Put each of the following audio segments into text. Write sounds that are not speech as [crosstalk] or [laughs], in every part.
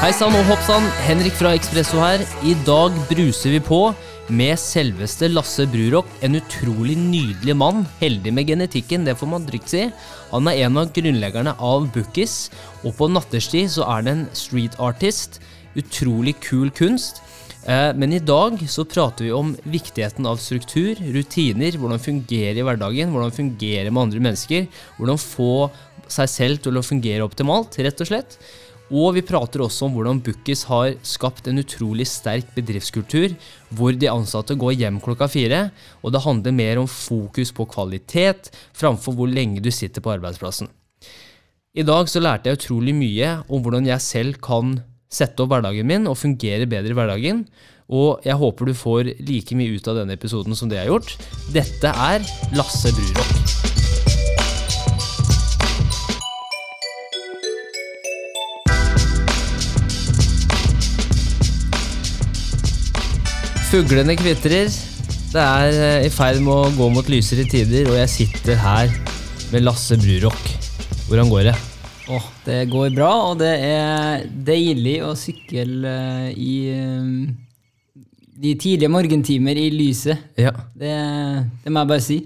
Hei sann og hopp sann, Henrik fra Ekspresso her. I dag bruser vi på med selveste Lasse Brurok. En utrolig nydelig mann. Heldig med genetikken, det får man trygt si. Han er en av grunnleggerne av Bookies, og på natterstid så er det en street artist. Utrolig kul kunst. Eh, Men i dag så prater vi om viktigheten av struktur, rutiner, hvordan fungere i hverdagen, hvordan fungere med andre mennesker, hvordan få seg selv til å fungere optimalt, rett og slett. Og vi prater også om hvordan Bookies har skapt en utrolig sterk bedriftskultur, hvor de ansatte går hjem klokka fire, og det handler mer om fokus på kvalitet framfor hvor lenge du sitter på arbeidsplassen. I dag så lærte jeg utrolig mye om hvordan jeg selv kan sette opp hverdagen min og fungere bedre i hverdagen. Og jeg håper du får like mye ut av denne episoden som det jeg har gjort. Dette er Lasse Brurok. Fuglene kvitrer. Det er eh, i ferd med å gå mot lysere tider, og jeg sitter her med Lasse Brurock. Hvordan går det? Åh, det går bra, og det er deilig å sykle eh, i eh, de tidlige morgentimer i lyset. Ja. Det, det må jeg bare si.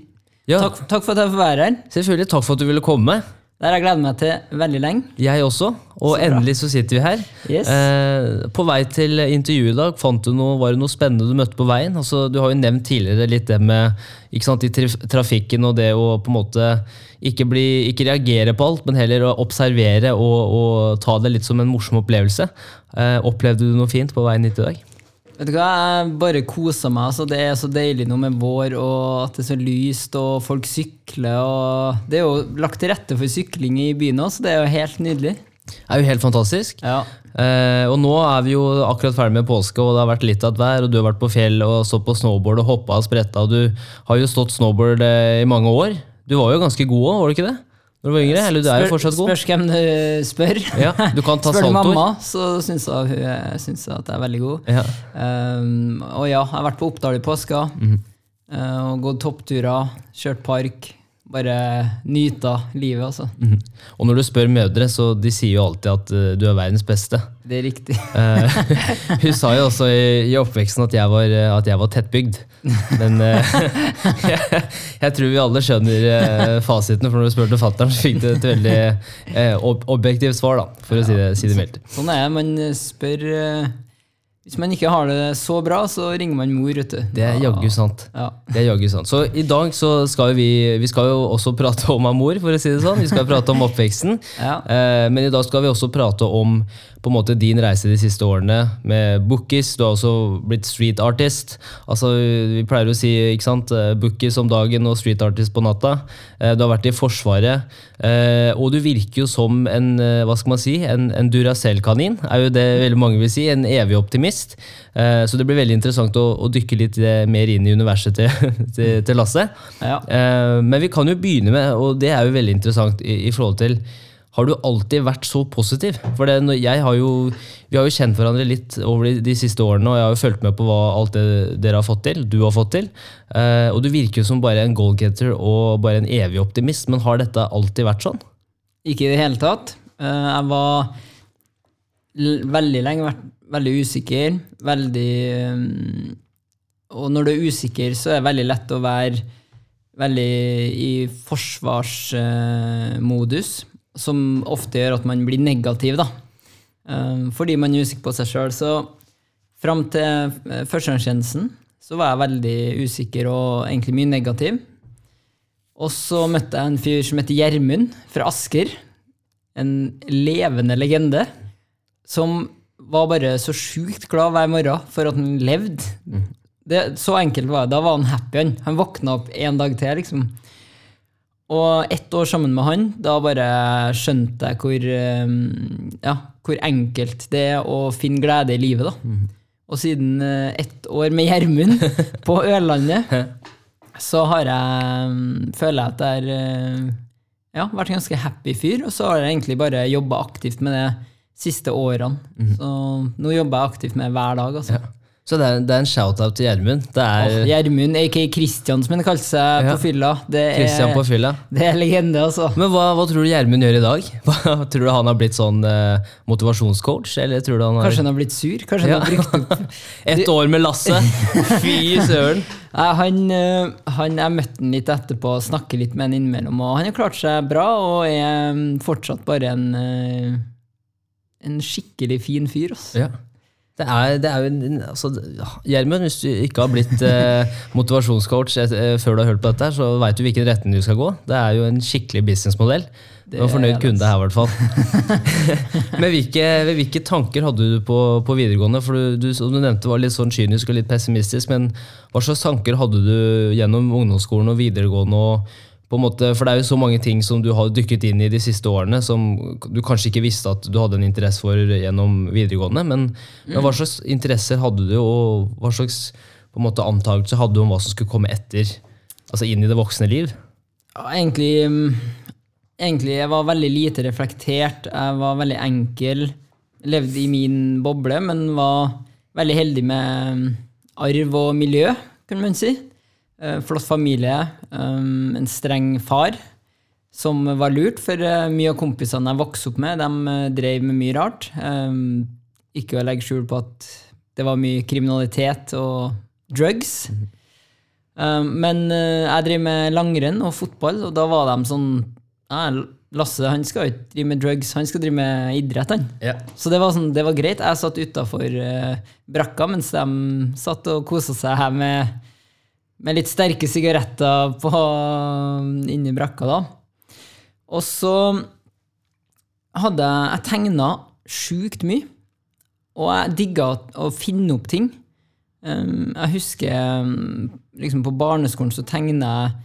Ja. Takk, takk for at jeg får være her. Selvfølgelig. Takk for at du ville komme. Det har jeg gledet meg til veldig lenge. Jeg også. Og Så endelig så sitter vi her. Yes. Eh, på vei til intervjuet i dag, fant du noe, var det noe spennende du møtte på veien? Altså, du har jo nevnt tidligere litt det med ikke sant, i trafikken og det å på en måte ikke, bli, ikke reagere på alt, men heller å observere og, og ta det litt som en morsom opplevelse. Eh, opplevde du noe fint på veien hit i dag? Vet du hva, Jeg bare koser meg. Altså, det er så deilig nå med vår, og at det er så lyst, og folk sykler. og Det er jo lagt til rette for sykling i byen òg, så det er jo helt nydelig. Er jo helt fantastisk. Ja. Eh, og nå er vi jo akkurat ferdig med påske, og det har vært litt av et vær. Og du har vært på fjell og stått på snowboard og hoppa og spretta. Og du har jo stått snowboard eh, i mange år. Du var jo ganske god òg, var du ikke det? Når du var yngre? Eller du er jo fortsatt god. Spørs hvem du spør. Ja, du kan ta [laughs] Spør du mamma, så syns hun syns at jeg er veldig god. Ja. Um, og ja, jeg har vært på Oppdal i påska. Mhm. uh, og gått toppturer, kjørt park. Bare nyta livet, altså. Mhm. Og når du spør mødre, så de sier jo alltid at uh, du er verdens beste. Det er riktig. uh, [laughs] hun sa jo også i, i oppveksten at jeg var, eh, at jeg var tettbygd. Men uh, [laughs] jeg, jeg tror vi alle skjønner fasiten, for når du spurte fatter'n, så fikk du et veldig ob objektivt svar, da, for å si det, si det mildt. Sånn er det. Man spør Hvis man ikke har det så bra, så ringer man mor, vet du. Det er jaggu sant. Ja. Det er jaggu sant. Så i dag så skal vi, vi skal jo også prate om amor, for å si det sånn. Vi skal prate om oppveksten. Ja. Eh, men i dag skal vi også prate om på en måte din reise de siste årene med Bookies. Du har også blitt street artist. Altså, vi pleier å si ikke sant? eh, Bookies om dagen og street artist på natta. Eh, du har vært i Forsvaret. Eh, og du virker jo som en hva skal man si, en, en Duracell-kanin, er jo det veldig mange vil si. En evig optimist. Så det blir veldig interessant å, å dykke litt mer inn i universet til, [laughs] til, til Lasse. Ja. Men vi kan jo begynne med, og det er jo veldig interessant i, i forhold til Har du alltid vært så positiv? For det, har jo, Vi har jo kjent hverandre litt over de, de siste årene, og jeg har jo fulgt med på hva alt det dere har fått til. Du har fått til. Eh, og du virker jo som bare en goalgetter og bare en evig optimist, men har dette alltid vært sånn? Ikke i det hele tatt. Eh, jeg var veldig lenge vært veldig usikker. Veldig um, Og når du er usikker, så er det veldig lett å være veldig i forsvarsmodus, som ofte gjør at man blir negativ, da. Um, fordi man er usikker på seg sjøl. Så fram til eh, førstegangstjenesten så var jeg veldig usikker og egentlig mye negativ. Og så møtte jeg en fyr som heter Gjermund fra Asker. En levende legende. Som var bare så sjukt glad hver morgen for at han levde. Det, så enkelt var det. Da var han happy. Han, han våkna opp en dag til, liksom. Og ett år sammen med han, da bare skjønte jeg hvor, eh, ja, hvor enkelt det er å finne glede i livet. da. Og siden eh, ett år med Gjermund [laughs] på Ørlandet, så har jeg mm, føler jeg at jeg har eh, ja, vært en ganske happy fyr. Og så har jeg egentlig bare jobba aktivt med det siste årene. Så nå jobber jeg aktivt med hver dag. altså. Ja. Så det er, det er en shout-out til Gjermund. Er Gjermund, aka Kristian, som han kalte seg Ja. på fylla. Det er, på fylla. det er legende, altså. Men hva, hva tror du Gjermund gjør i dag? [laughs] Hva, tror du han har blitt sånn eh, motivasjonscoach, eller tror du han har Kanskje han har blitt sur? Kanskje Ja. han har brukt opp [laughs] Et år med Lasse? [laughs] Fy søren! Han, eh, han, Jeg møtte han litt etterpå og snakket litt med han innimellom. Og han har klart seg bra og er mm, fortsatt bare en, eh, en skikkelig fin fyr. Altså. Ja. Det er, det er jo altså, Gjermund, hvis du ikke har blitt eh, [laughs] motivasjonscoach et, eh, før du har hørt på dette, her, så veit du hvilken retning du skal gå. Det er jo en skikkelig businessmodell. Du var fornøyd kunde her, i hvert fall. [laughs] Men hvilke, hvilke tanker hadde du på, på videregående? For du, du, som du nevnte, var litt sånn kynisk og litt pessimistisk. Men hva slags tanker hadde du gjennom ungdomsskolen og videregående? og på en måte, for det er jo så mange ting som du har dykket inn i de siste årene, som du kanskje ikke visste at du hadde en interesse for gjennom videregående. Men, men hva slags interesser hadde du, og hva slags på en måte, antakelser hadde du om hva som skulle komme etter? Altså inn i det voksne liv? Ja, egentlig, mm, egentlig jeg var veldig lite reflektert. Jeg var veldig enkel. Levde i min boble, men var veldig heldig med mm, arv og miljø, kan man si. Eh, Flott familie. um, En streng far, som var lurt, for eh, mye av kompisene jeg vokste opp med, de eh, drev med mye rart. Ikke å legge skjul på at det var mye kriminalitet og drugs. Um, men eh, jeg driver med langrenn og fotball, og da var de sånn Lasse han skal ikke drive med drugs, han skal drive med idrett. han. Ja. Så det var, sånn, det var greit. Jeg satt utafor brakka mens de satt og kosa seg her med, med litt sterke sigaretter på, inni brakka. da. Og så hadde jeg Jeg tegna sjukt mye. Og jeg digga å, finne opp ting. Um, jeg husker um, liksom på barneskolen så tegna jeg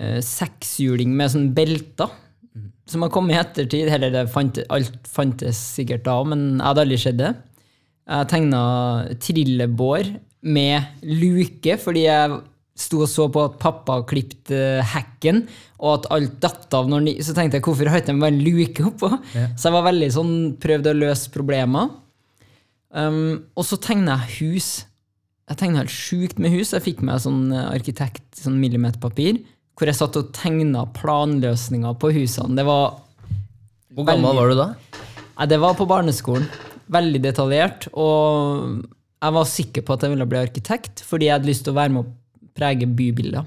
uh, sekshjuling med sånn belter. Som har kommet i ettertid. Eller det fant, alt fantes sikkert da, men jeg hadde aldri sett det. Jeg tegna trillebår med luke, fordi jeg sto og så på at pappa klippet uh, hekken, og at alt datt av når de, Så tenkte jeg, hvorfor har ikke de bare en luke oppå? Så jeg var veldig sånn, prøvde å løse problemer. Um, og så tegna jeg hus. Jeg tegna helt sjukt med hus. Jeg fikk meg sånn eh, arkitekt, sånn millimeterpapir, hvor jeg satt og tegna planløsninger på husene. Det var, Hvor gammel var du da? nei, det var på barneskolen. Veldig detaljert. Og jeg var sikker på at jeg ville bli arkitekt, fordi jeg hadde lyst til å være med å prege bybilder.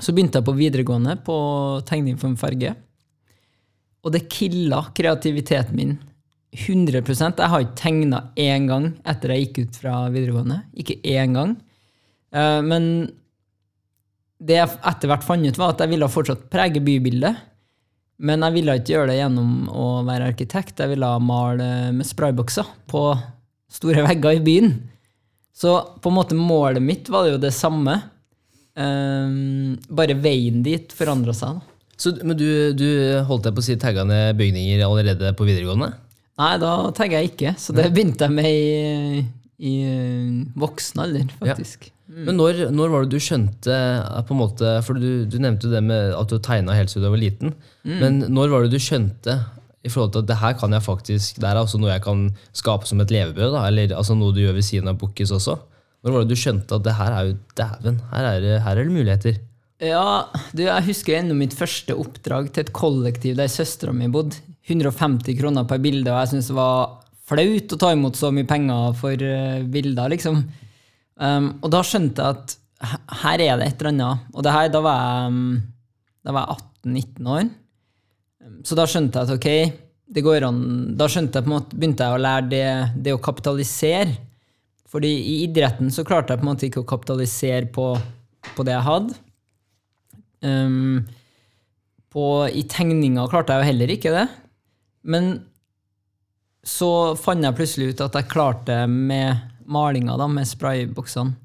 Så begynte jeg på videregående på tegning for en farge. Og det killa kreativiteten min 100 Jeg har ikke tegna én gang etter jeg gikk ut fra videregående. Ikke én gang. Eh, Men det jeg etter hvert fant ut, var at jeg ville fortsatt prege bybildet. Men jeg ville ikke gjøre det gjennom å være arkitekt. Jeg ville male med spraybokser på store vegger i byen. Så på en måte målet mitt var jo det samme. Um, bare veien dit forandra seg. da. Så, men du, du holdt deg på å si tagga ned bygninger allerede på videregående? Nei, da tagga jeg ikke. Så det begynte jeg med i, i eh, voksen alder, faktisk. Men når, når var det du skjønte eh, på en måte, For du, du nevnte det med at du tegna helt siden du var liten. Men når var det du skjønte i forhold til at det her kan jeg faktisk, det er altså noe jeg kan skape som et levebrød? Eller altså noe du gjør ved siden av Bukkis også? Når var det du skjønte at det her er jo dæven, her, er her er det muligheter? Ja, du, jeg husker ennå mitt første oppdrag til et kollektiv der søstera mi bodde. 150 kroner per bilde, og jeg syntes det var flaut å ta imot så mye penger for eh, bilder, liksom. Um, og da skjønte jeg at her er det et eller annet. Og det her, da var jeg, um, da var jeg 18-19 år. Så da skjønte jeg at ok, det går an Da skjønte jeg på en måte, begynte jeg å lære det, det å kapitalisere. Fordi i idretten så klarte jeg på en måte ikke å kapitalisere på, på det jeg hadde. Um, på, I tegninga klarte jeg jo heller ikke det. Men så fant jeg plutselig ut at jeg klarte med malinga, da, med sprayboksene.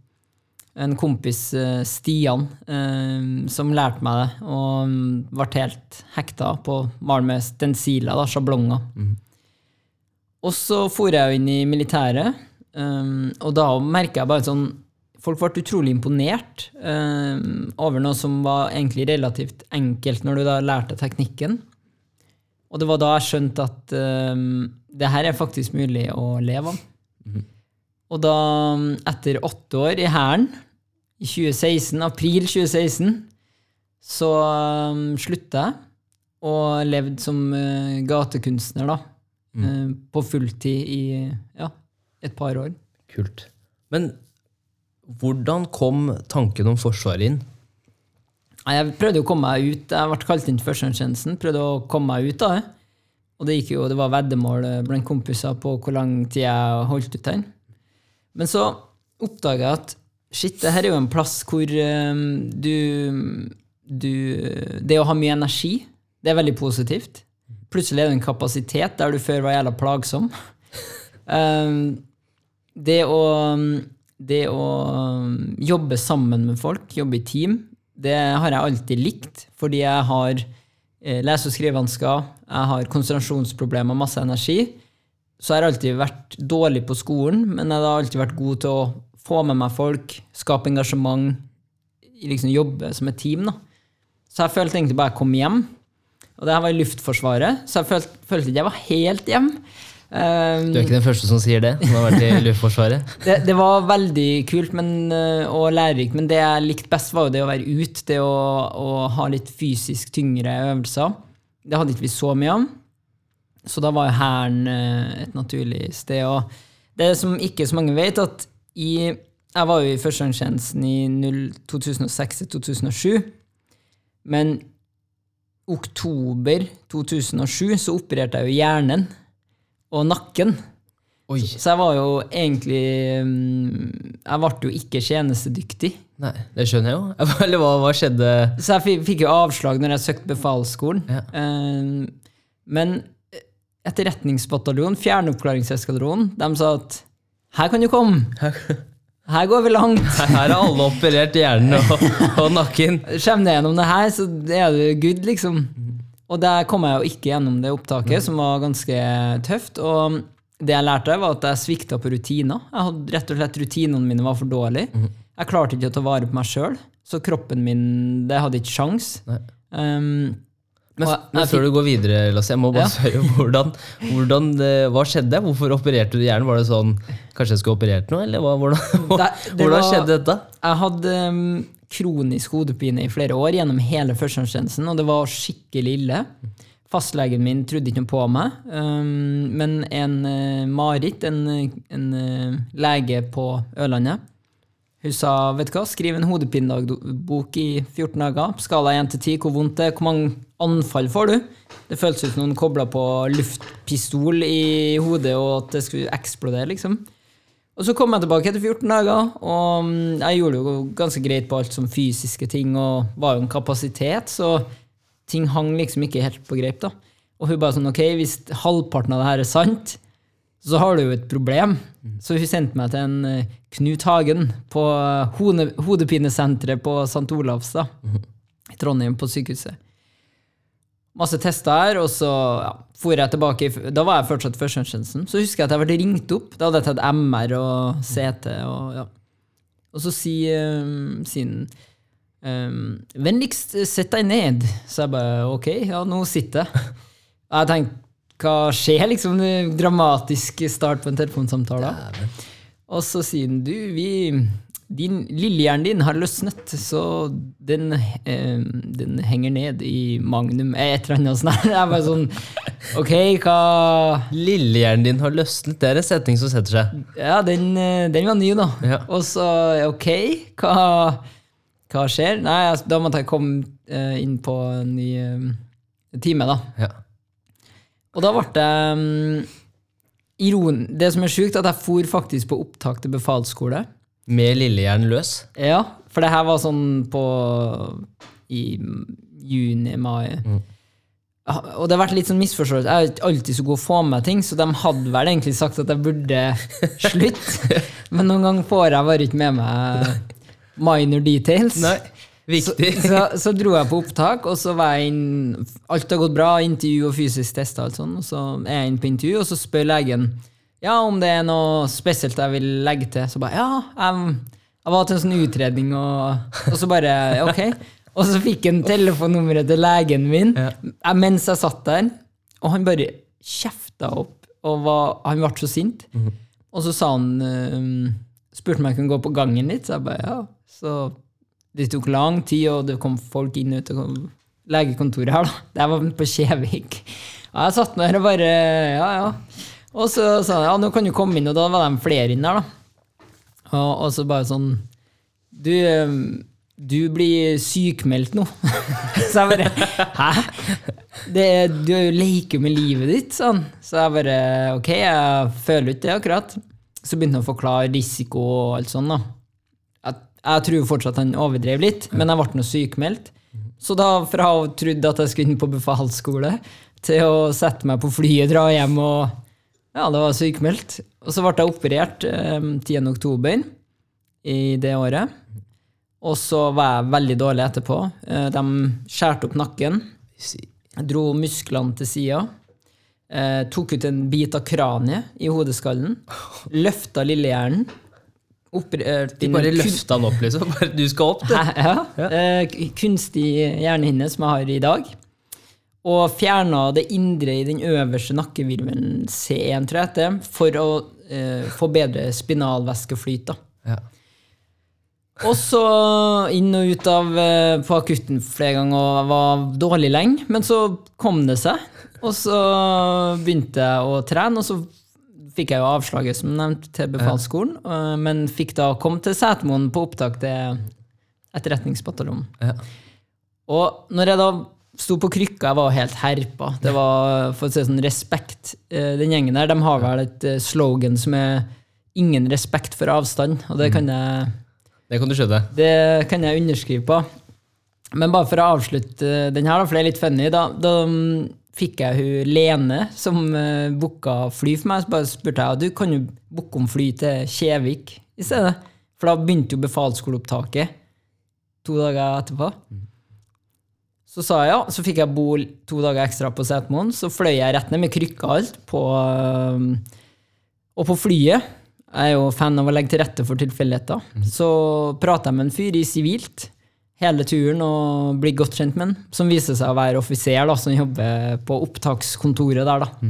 En kompis, eh, Stian, eh, som lærte meg det, og mm, ble helt hekta på å male med stensiler, da, sjablonger. Og så for jeg jo inn i militæret, um, og da merka jeg bare sånn Folk ble utrolig imponert over noe som var egentlig relativt enkelt når du da lærte teknikken. Og det var da jeg skjønte at det her er faktisk mulig å leve av. Og da, etter åtte år i Hæren, i 2016, april 2016, så um, slutta jeg og levde som uh, gatekunstner, da. Uh, på fulltid i ja, et par år. Kult. Men hvordan kom tanken om Forsvaret inn? Jeg prøvde å komme meg ut. Jeg ble kalt inn til førstegangstjenesten. Prøvde å komme meg ut av det. Og det jo, det var veddemål blant kompiser på hvor lang tid jeg holdt ut den. Men så oppdaga jeg at shit, det her er jo en plass hvor um, du, du Det å ha mye energi, det er veldig positivt. Plutselig er det en kapasitet der du før var jævla plagsom. Um, [laughs] det å, det å um, jobbe sammen med folk, jobbe i team, det har jeg alltid likt, fordi jeg har eh, lese- og skrivevansker, jeg har konsentrasjonsproblemer, masse energi. Så jeg har alltid vært dårlig på skolen, men jeg har alltid vært god til å få med meg folk, skape engasjement, liksom jobbe som et team. da. Så jeg følte egentlig bare jeg kom hjem. Og det her var i Luftforsvaret, så jeg følte, følte ikke jeg var helt hjem. Um, Du er ikke den første som sier det, som har vært i [laughs] Luftforsvaret. det, det var veldig kult men, øh, og lærerikt, men det jeg likte best, var jo det å være ute. Det å, å ha litt fysisk tyngre øvelser. Det hadde ikke vi så mye av. Så da var jo Hæren øh, et naturlig sted. Og det som ikke så mange vet, at i Jeg var jo i førstegangstjenesten i 2006-2007, Men oktober 2007 så opererte jeg jo hjernen og nakken. Oi. Så jeg var jo egentlig mm, Jeg ble jo ikke tjenestedyktig. Nei, det skjønner jeg jo. [laughs] Eller hva, hva skjedde? Så jeg fi- fikk jo avslag når jeg søkte befalsskolen. Ja. Eh, Men Etterretningsbataljonen, Fjernoppklaringseskadronen, de sa at her kan du komme. Her går vi langt. Her har alle operert hjernen og, og nakken. Kommer du gjennom det her, så er du good, liksom. Og der kom jeg jo ikke gjennom det opptaket, som var ganske tøft. Og det jeg lærte, var at jeg svikta på rutiner. Jeg hadde rett og slett Rutinene mine var for dårlige. Jeg klarte ikke å ta vare på meg sjøl, så kroppen min det hadde ikke sjans. Um, Men, og men før du går videre, Lasse, jeg må bare Ja. [laughs] spørre hvordan, hvordan det- Hva skjedde? Hvorfor opererte du hjernen? Var det sånn Kanskje jeg skulle operert noe, eller hva, hvordan, [laughs] Det- det hvordan var- skjedde dette? Jeg hadde um, kronisk hodepine i flere år gjennom hele førstegangstjenesten, og det var skikkelig ille. Fastlegen min trodde ikke noe på meg, um, men en uh, Marit, en, en uh, lege på Ørlandet, hun sa vet du hva, skriv en hodepinedagbok i 14 dager. Skala 1 til 10, hvor vondt det er, hvor mange anfall får du? Det føltes ut som noen kobla på luftpistol i hodet, og at det skulle eksplodere, liksom. Og så kom jeg tilbake etter 14 dager, og mm, jeg gjorde jo ganske greit på alt som fysiske ting, og var jo en kapasitet, så ting hang liksom ikke helt på greip. da. Og hun bare sånn, ok, hvis halvparten av det her er sant, så har du jo et problem. Så hun sendte meg til en eh, Knut Hagen på hode, hodepinesenteret på St. Olavs da, i Trondheim, på sykehuset. Masse tester her, og så ja, for jeg tilbake Da var jeg fortsatt i førstegangstjenesten. Så husker jeg at jeg ble ringt opp. Da hadde jeg tatt MR og CT. Og, ja. og så sier um, sin um, Vennligst sett deg ned. Så jeg bare ok, ja, nå sitter jeg. Og jeg tenkte hva skjer, liksom? Dramatisk start på en telefonsamtale. Og så sier han du, vi din, Lillehjernen din har løsnet, så den, eh, den henger ned i magnum. Eh, Et eller annet sånt. [laughs] Det er bare sånn Ok, hva Lillehjernen din har løsnet. Det er en setning som setter seg. Ja, den, eh, den var ny, da. Ja. Og så ok, hva, hva skjer? Nei, altså, da måtte jeg komme eh, inn på en ny eh, time, da. Ja. Og da ble det um, iron... Det som er sjukt, at jeg for faktisk på opptak til befalsskole. Med lillehjernen løs. Ja, for det her var sånn på i juni-mai. Mm. Og det har vært litt sånn misforståelse. Jeg er ikke alltid så god å få med ting, så de hadde vel egentlig sagt at jeg burde slutte. [laughs] Men noen ganger får jeg bare ikke med meg minor details. Nei, viktig. Så, så, så dro jeg på opptak, og så var jeg inn Alt har gått bra, intervju og fysisk test og alt sånt. Og så er jeg inn på intervju, og så spør legen ja, om det er noe spesielt jeg vil legge til. Så bare ja, jeg, jeg var til en sånn utredning, og, og så bare ok. Og så fikk han telefonnummeret til legen min Ja. mens jeg satt der, og han bare kjefta opp, og var, han ble så sint. Og så sa han um, Spurte om jeg kunne gå på gangen litt, så jeg bare ja. Så det tok lang tid, og det kom folk inn og ut av legekontoret her, da. Det var på Kjevik. Og jeg satt der og bare Ja, ja. Og så sa de ja, nå kan du komme inn, og da var de flere inn der, da. Og, og så bare sånn Du, eh, du blir sykmeldt nå. [laughs] så jeg bare Hæ? Det, du leket med livet ditt, sånn. Så jeg bare Ok, jeg føler ikke det akkurat. Så begynte han å forklare risiko og alt sånt, da. Jeg, tror fortsatt han overdrev litt, men jeg ble nå sykmeldt. Så da, fra å ha trodd at jeg skulle inn på befalsskole, til å sette meg på flyet, dra hjem og Ja, det var sykmeldt. Og så ble jeg operert eh, 10. oktober i det året. Og så var jeg veldig dårlig etterpå. Eh, de skjærte opp nakken, dro musklene til sida. Eh, tok ut en bit av kraniet i hodeskallen. [laughs] Løfta lillehjernen. De bare løfta den opp, liksom. Du skal opp, du. Ja. Ja. Uh, kunstig hjernehinne som jeg har i dag. Og fjerna det indre i den øverste nakkevirvelen C1, tror jeg det for å uh, få bedre spinalvæskeflyt. da. Ja. Og så inn og ut av uh, på akutten flere ganger og var dårlig lenge. Men så kom det seg, og så begynte jeg å trene. Og så fikk jeg jo avslaget, som nevnt, til befalsskolen. ja. Men fikk da komme til Setermoen på opptak til Etterretningsbataljonen. Ja. Og når jeg da sto på krykka, jeg var helt herpa. Det var for å si sånn respekt. Eh, Den gjengen der de har vel et eh, slogan som er 'ingen respekt for avstand'. Og det kan jeg Det kan du skjønne. det kan jeg underskrive på. Men bare for å avslutte den her, for det er litt funny, da, da mm, fikk jeg hun Lene som uh, booka fly for meg. Så bare spurte jeg du kan jo booke om fly til Kjevik i stedet. For da begynte jo befalsskoleopptaket to dager etterpå. Så sa jeg ja, så fikk jeg bo to dager ekstra på Setermoen. Så fløy jeg rett ned med krykker og alt på øh, Og på flyet Jeg er jo fan av å legge til rette for tilfeldigheter. Så prata jeg med en fyr i sivilt hele turen og blir godt kjent med han, som viser seg å være offiser da, som jobber på opptakskontoret der. da.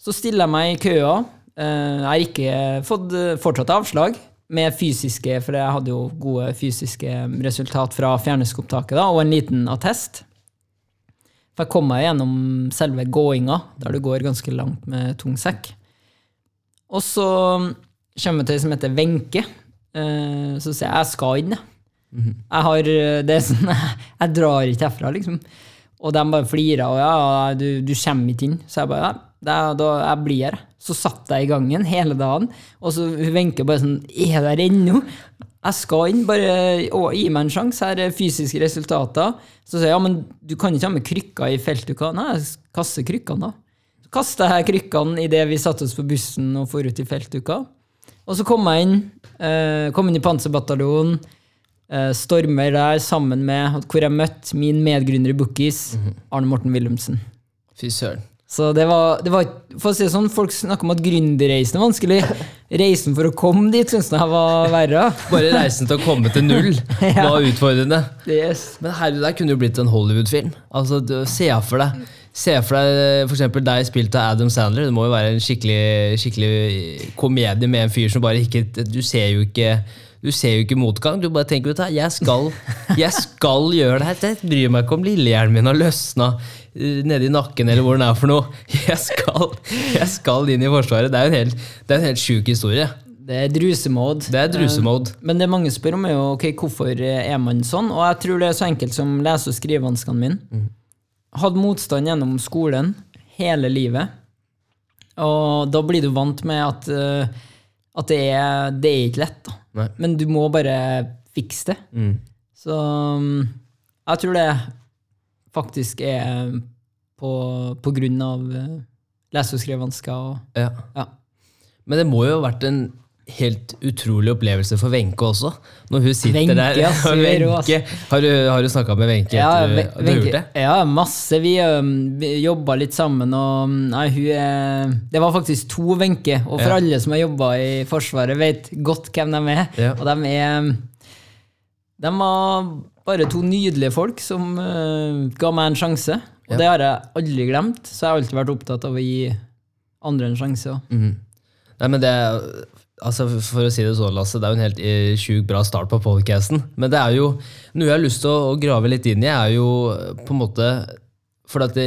Så stiller jeg meg i køa. Eh, Jeg har ikke fått eh, fortsatt avslag med fysiske, for jeg hadde jo gode fysiske resultat fra fjerneskopptaket, da, og en liten attest. For jeg kom meg gjennom selve gåinga, der du går ganske langt med tung sekk. Og så kommer jeg til ei som heter Wenche. Eh, Så sier jeg jeg skal inn. jeg. Jeg har det er sånn, [laughs] jeg drar ikke herfra, liksom. Og de bare flirer, og ja, du, du kommer ikke inn. Så jeg bare, ja, det da, jeg blir her. Så satt jeg i gangen hele dagen, og så Wenche bare sånn, er der ennå? Jeg skal inn, bare å, gi meg en sjanse, her er fysiske resultater. Så sier jeg, ja, men du kan ikke ha med krykker i feltuka. Nei, kaste krykkene da. Så kasta jeg krykkene idet vi satte oss på bussen og for ut i feltuka. Og så kom jeg inn, eh, kom inn i Panserbataljonen, eh, stormer der sammen med hvor jeg møtte min medgründer i Bookies, Arne Morten Wilhelmsen. Fy søren. Så det var, det var For å si det sånn, folk snakker om at gründerreisen er vanskelig. Reisen for å komme dit syns jeg var verre. Bare reisen til å komme til null [laughs] var utfordrende. Yes. Men herre, det kunne jo blitt en Hollywood-film. Altså, Se for deg Se for deg for deg spilt av Adam Sandler. Det må jo være en skikkelig, skikkelig komedie med en fyr som bare ikke Du ser jo ikke du ser jo ikke motgang. Du bare tenker at jeg skal, jeg skal gjøre det her. Jeg bryr meg ikke om lillehjernen min har løsna eh, nedi nakken eller hvor den er for noe. Jeg skal, jeg skal inn i Forsvaret. Det er jo en helt, det en helt sjuk historie. Det er drusemode. Det er drusemode. Men det mange spør om, er jo ok, hvorfor er man sånn. Og jeg tror det er så enkelt som lese- og skrivevanskene mine. Hadde motstand gjennom skolen hele livet. Og da blir du vant med at, eh, at det, er, det er ikke lett. da. Nei. Men du må bare fikse det. Mm. Så um, jeg tror det faktisk er på, på grunn av eh, lese- og skrivevansker. Ja. ja. Men det må jo ha vært en helt utrolig opplevelse for Wenche også. Når hun sitter Venke, der. Ja. [laughs] Wenche. Har du, har du snakka med Wenche Ja, etter Ve- du har gjort det? Ja, masse. Vi, vi jobba litt sammen, og um, nei, hun er Det var faktisk to Wenche, og for Ja. alle som har jobba i Forsvaret, vet godt hvem de er. Ja. Og de er um, De var bare to nydelige folk som uh, ga meg en sjanse. Og Ja. det har jeg aldri glemt, så jeg har alltid vært opptatt av å gi andre en sjanse. Mhm. Nei, men det altså For å si det sånn, Lasse, det er jo en helt eh, sjukt bra start på podcasten. Men det er jo noe jeg har lyst til å, grave litt inn i, er jo eh, på en måte For det,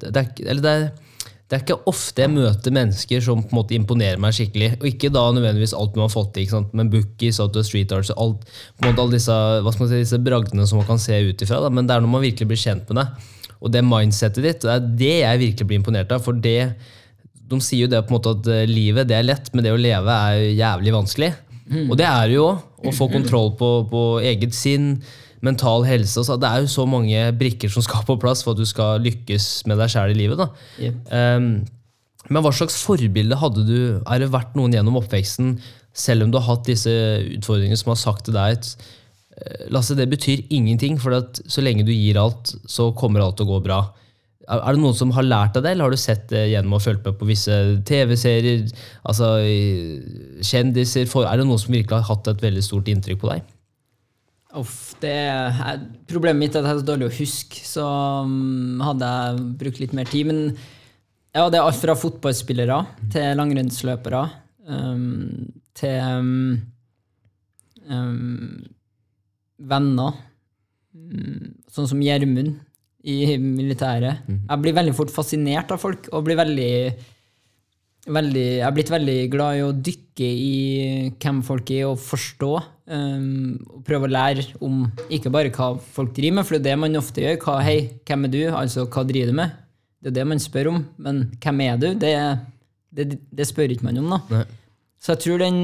det, er, eller det, er, det er ikke ofte jeg møter mennesker som på en måte imponerer meg skikkelig. Og ikke da nødvendigvis alt man har fått til, men bookies, of street arts, og alt, på en måte alle disse, hva skal man si, disse bragdene som man kan se ut ifra. Men det er når man virkelig blir kjent med det. Og det mindsettet ditt, det er det jeg virkelig blir imponert av. For det, de sier jo det på en måte at eh, livet det er lett, men det å leve er jævlig vanskelig. Og det er det jo òg. Å få kontroll på, på eget sinn, mental helse. det er jo så mange brikker som skal på plass for at du skal lykkes med deg sjæl i livet. Jep. Um, men hva slags forbilde hadde du? Er det vært noen gjennom oppveksten, selv om du har hatt disse utfordringene som har sagt til deg at eh, Lasse, det betyr ingenting, for at så lenge du gir alt, så kommer alt til å gå bra. Er det noen som har lært deg det, eller har du sett det gjennom å følge med på visse TV-serier? altså Kjendiser? Er det noen som virkelig har hatt et veldig stort inntrykk på deg? Uff, det er, problemet mitt er at jeg er så dårlig å huske, så um, hadde jeg brukt litt mer tid. Men ja, det er alt fra fotballspillere til langrennsløpere um, til um, um, venner. Mm, sånn som Gjermund i militæret. Jeg blir veldig fort fascinert av folk, og blir veldig veldig, jeg er blitt veldig glad i å dykke i hvem folk er, og forstå. Um, og prøve å lære om ikke bare hva folk driver med, for det er det man ofte gjør. Hva, hei, hvem er du? Altså, hva driver du med? Det er det man spør om. Men hvem er du? Det, det, det spør ikke man om, da. Nei. Så jeg tror den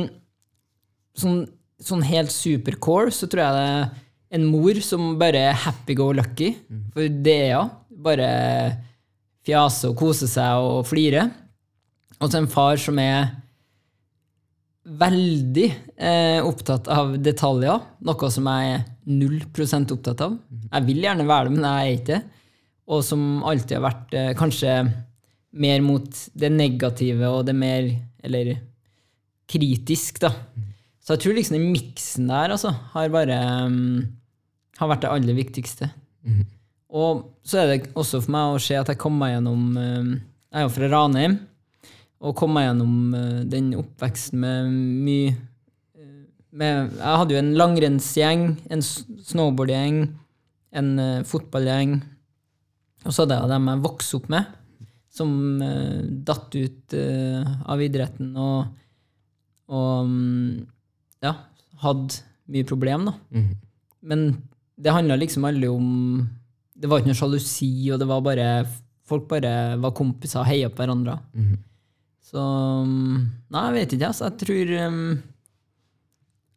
sånn, sånn helt supercore, så tror jeg det er en mor som bare er happy go lucky. For det er hun. Bare fjase og kose seg og flire. Og så en far som er veldig eh, opptatt av detaljer, noe som jeg er null prosent opptatt av. Jeg vil gjerne være det, men jeg er ikke det. Og som alltid har vært eh, kanskje mer mot det negative og det mer Eller kritisk, da. Så jeg tror liksom den miksen der altså, har bare um, har vært det aller viktigste. Og så er det også for meg å se at jeg kom meg gjennom um, Jeg er jo fra Ranheim. Og kom meg gjennom uh, den oppveksten med mye uh, med, Jeg hadde jo en langrennsgjeng, en snowboardgjeng, en fotballgjeng. Og så hadde jeg dem jeg vokste opp med, som datt ut av idretten og, og um, ja, hadde mye problem, da. Mm. Men det handla liksom aldri om Det var ikke noe sjalusi, og det var bare folk bare var kompiser og heia på hverandre. Mhm. Så um, Nei, jeg vet ikke, altså. Jeg tror um,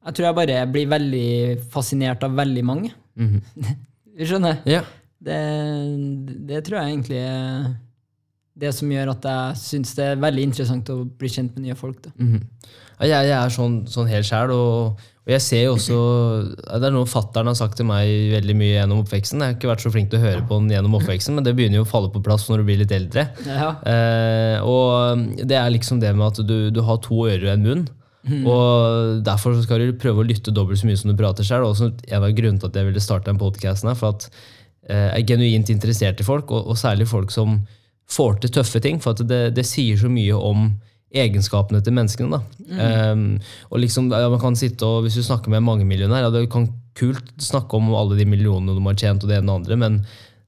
Jeg tror jeg bare blir veldig fascinert av veldig mange. Mhm. [laughs] Du skjønner? Ja. Det, det tror jeg egentlig det som gjør at jeg syns det er veldig interessant å bli kjent med nye folk. Mhm. Ja, jeg, jeg er sånn, sånn helt sjæl, og, og jeg ser jo også Det er noe fattern har sagt til meg veldig mye gjennom oppveksten. Jeg har ikke vært så flink til å høre på den gjennom oppveksten, men det begynner jo å falle på plass når du blir litt eldre. Ja. Eh, og det er liksom det med at du, du har to ører og en munn. Og derfor skal du prøve å lytte dobbelt så mye som du prater sjøl. En av grunnene til at jeg ville starte den podcasten her, for at eh, jeg er genuint interessert i folk, og, og særlig folk som får til tøffe ting. For at det, det sier så mye om egenskapene til menneskene. Da. Um, og liksom, ja, man kan sitte og, Hvis du snakker med mangemillionær, ja, det kan kult snakke om alle de millionene de har tjent, og det ene og andre, men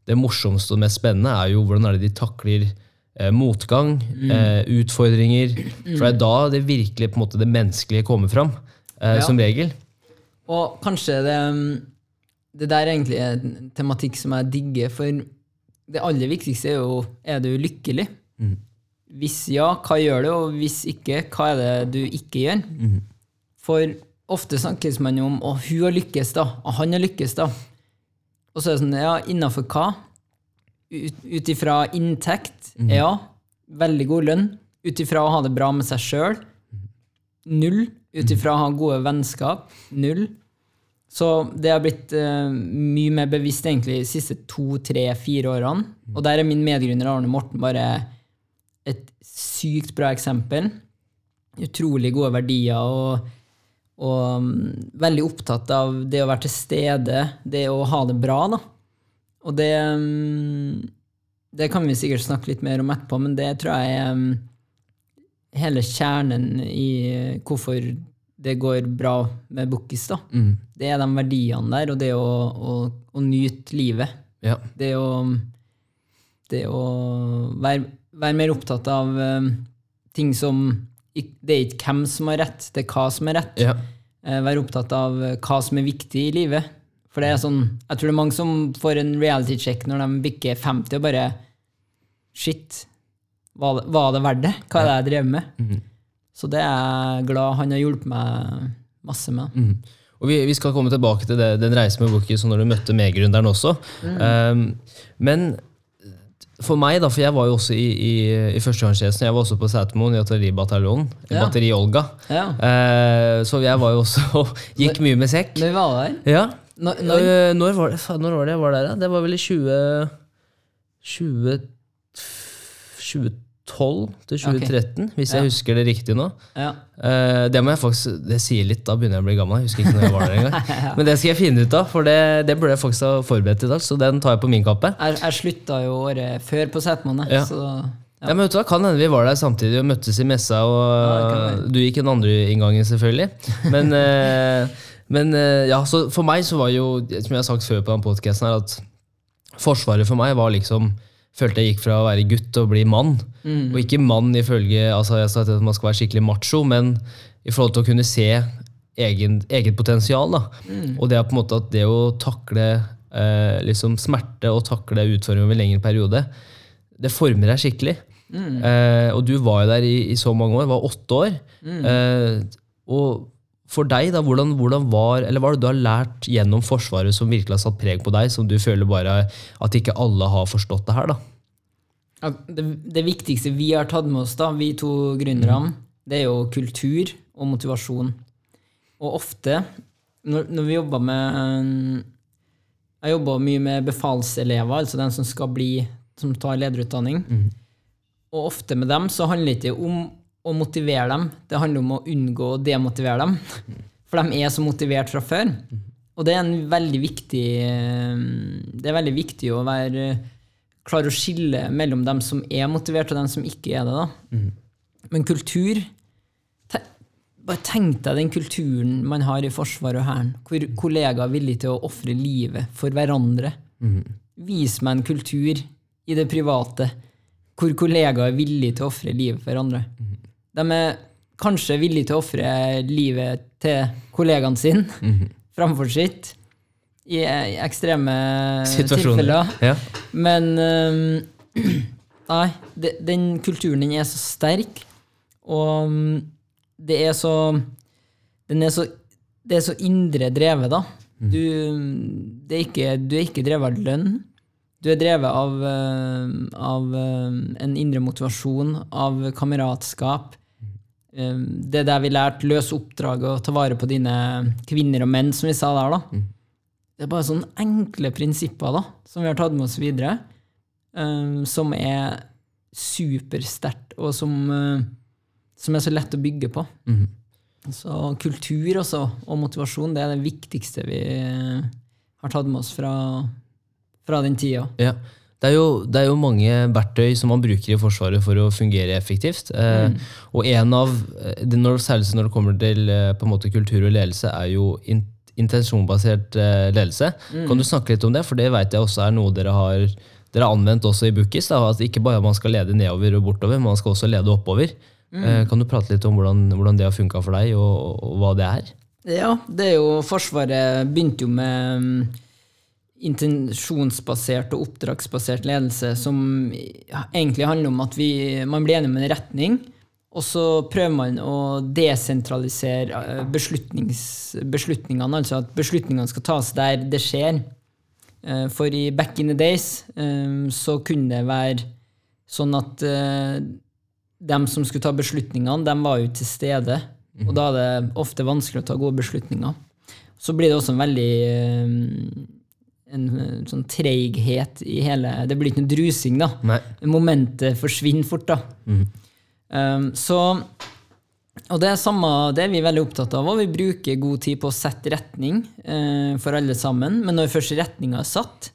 det morsomste og mest spennende er jo hvordan er det de takler eh, motgang, eh, utfordringer. For det er da det virkelig på en måte det menneskelige kommer fram, eh, Ja. som regel. Og kanskje det, det der er egentlig en tematikk som jeg digger, for det aller viktigste er jo er du lykkelig. Hvis ja, hva gjør du, og hvis ikke, hva er det du ikke gjør? For ofte snakkes man jo om å, hun har lykkes, da. Og han har lykkes, da. Og så er det sånn, ja, innafor hva? Ut ifra inntekt? Ja. Veldig god lønn. Ut ifra å ha det bra med seg sjøl? Null. Ut ifra å ha gode vennskap? Null. Så det har blitt uh, mye mer bevisst egentlig de siste to, tre, fire årene. Og der er min medgrunner Arne Morten bare et sykt bra eksempel. Utrolig gode verdier og, og um, veldig opptatt av det å være til stede, det å ha det bra, da. Og det um, Det kan vi sikkert snakke litt mer om etterpå, men det tror jeg er mm, hele kjernen i hvorfor det går bra med Bukkis. da. Mm. Det er de verdiene der, og det å, å, å nyte livet. Ja. Det å, det å være, være mer opptatt av eh, ting som Det er ikke hvem som har rett, det er hva som er rett. Ja. Uh, være opptatt av eh, hva som er viktig i livet. For det er sånn, jeg tror det er mange som får en reality check når de bikker 50 og bare Shit, var det, var det verdt det? Hva er det jeg drev med? Mhm. Så det er jeg glad han har hjulpet meg masse med. Mm. Og vi, vi skal komme tilbake til det, den reisen med Bookies og når du møtte medgründeren også. Um, men for meg, da, for jeg var jo også i, i, i førstegangstjenesten, jeg var også på Setermoen i artilleribataljonen, i Ja. batteri Olga. Ja, Uh, så jeg var jo også og [laughs] gikk mye med sekk. Når vi var der Ja. når, når, Eh, når, var det, når var det jeg var der, da? Det var vel i 20... 20 2012 til 2013, hvis jeg husker det riktig nå. ja. Uh, det må jeg faktisk, det sier litt, da begynner jeg å bli gammel. Jeg husker ikke når jeg var der engang. [laughs] Men det skal jeg finne ut av, for det, det burde jeg faktisk ha forberedt i dag. Så den tar jeg på min kappe. Jeg, jeg slutta jo året før på Setermoen, Ja. så Ja. men vet du hva, Kan hende vi var der samtidig og møttes i messa. Ja, og Du gikk den andre inngangen, selvfølgelig. Men, [laughs] eh, men eh, ja, så for meg så var jo, som jeg har sagt før på den podcasten her, at Forsvaret for meg var liksom Følte jeg gikk fra å være gutt til å bli mann. Og ikke mann ifølge altså jeg sa at man skal være skikkelig macho, men i forhold til å kunne se egen, eget potensial. Da. Og det er på en måte at det å takle eh, liksom smerte og takle utfordringer over en lengre periode, det former deg skikkelig. Eh, og du var jo der i, i så mange år, var åtte år. Eh, og for deg, da, hvordan, hvordan var, eller hva er det du har lært gjennom Forsvaret som virkelig har satt preg på deg, som du føler bare at ikke alle har forstått det her? da? Ja, det, det viktigste vi har tatt med oss, da, vi to gründerne, det er jo kultur og motivasjon. Og ofte, når, når vi jobber med Jeg jobber mye med befalselever, altså den som skal bli som tar lederutdanning. Og ofte med dem så handler det ikke om å motivere dem, det handler om å unngå å demotivere dem. For de er så motivert fra før. Og det er en veldig viktig eh, Det er veldig viktig å være klare å skille mellom dem som er motivert, og dem som ikke er det. da. Men kultur Bare tenk deg den kulturen man har i Forsvaret og Hæren, hvor kollegaer er villige til å ofre livet for hverandre. Vis meg en kultur i det private hvor kollegaer er villige til å ofre livet for hverandre. De er kanskje villige til å ofre livet til kollegaene sine framfor sitt i eh, ekstreme tilfeller. Ja. Men um, [clears throat] Nei, de, den kulturen den er så sterk, og det er så Den er så Det er så indre drevet, da. Du, det er ikke, du er ikke drevet av lønn. Du er drevet av, av en indre motivasjon, av kameratskap. Øhm, Det er der vi lærte løse oppdraget og ta vare på dine kvinner og menn, som vi sa der. da. Det er bare sånne enkle prinsipper da, som vi har tatt med oss videre, um, som er supersterkt, og som, uh, som er så lett å bygge på. Mm. Så kultur også, og motivasjon, det er det viktigste vi eh, har tatt med oss fra, fra den tida. Ja. Det er, jo, det er jo mange verktøy som man bruker i Forsvaret for å fungere effektivt. Eh, og en av, eh, når, Særlig når det kommer til eh, på en måte kultur og ledelse, er jo in, intensjonbasert ledelse. Kan du snakke litt om det? For det vet jeg også er noe dere har dere har anvendt også i Bookis. At ikke bare man skal lede nedover og bortover, men man skal også lede oppover. Eh, kan du prate litt om hvordan, hvordan det har funka for deg, og, og, og hva det er? Ja, det er jo Forsvaret begynte jo med mm, intensjonsbasert og oppdragsbasert ledelse, som egentlig handler om at vi, man blir enig om en retning, og så prøver man å desentralisere eh, beslutningene, altså at beslutningene skal tas der det skjer. Eh, For i back in the days eh, så kunne det være sånn at dem som skulle ta beslutningene, dem var jo til stede. Og da er det ofte vanskelig å ta gode beslutninger. Så blir det også en veldig en sånn treighet i hele Det blir ikke noe drusing, da. Nei. Momentet forsvinner fort, da. Um, så Og det er samme, det er vi veldig opptatt av, og vi bruker god tid på å sette retning uh, for alle sammen. Men når først retninga er satt,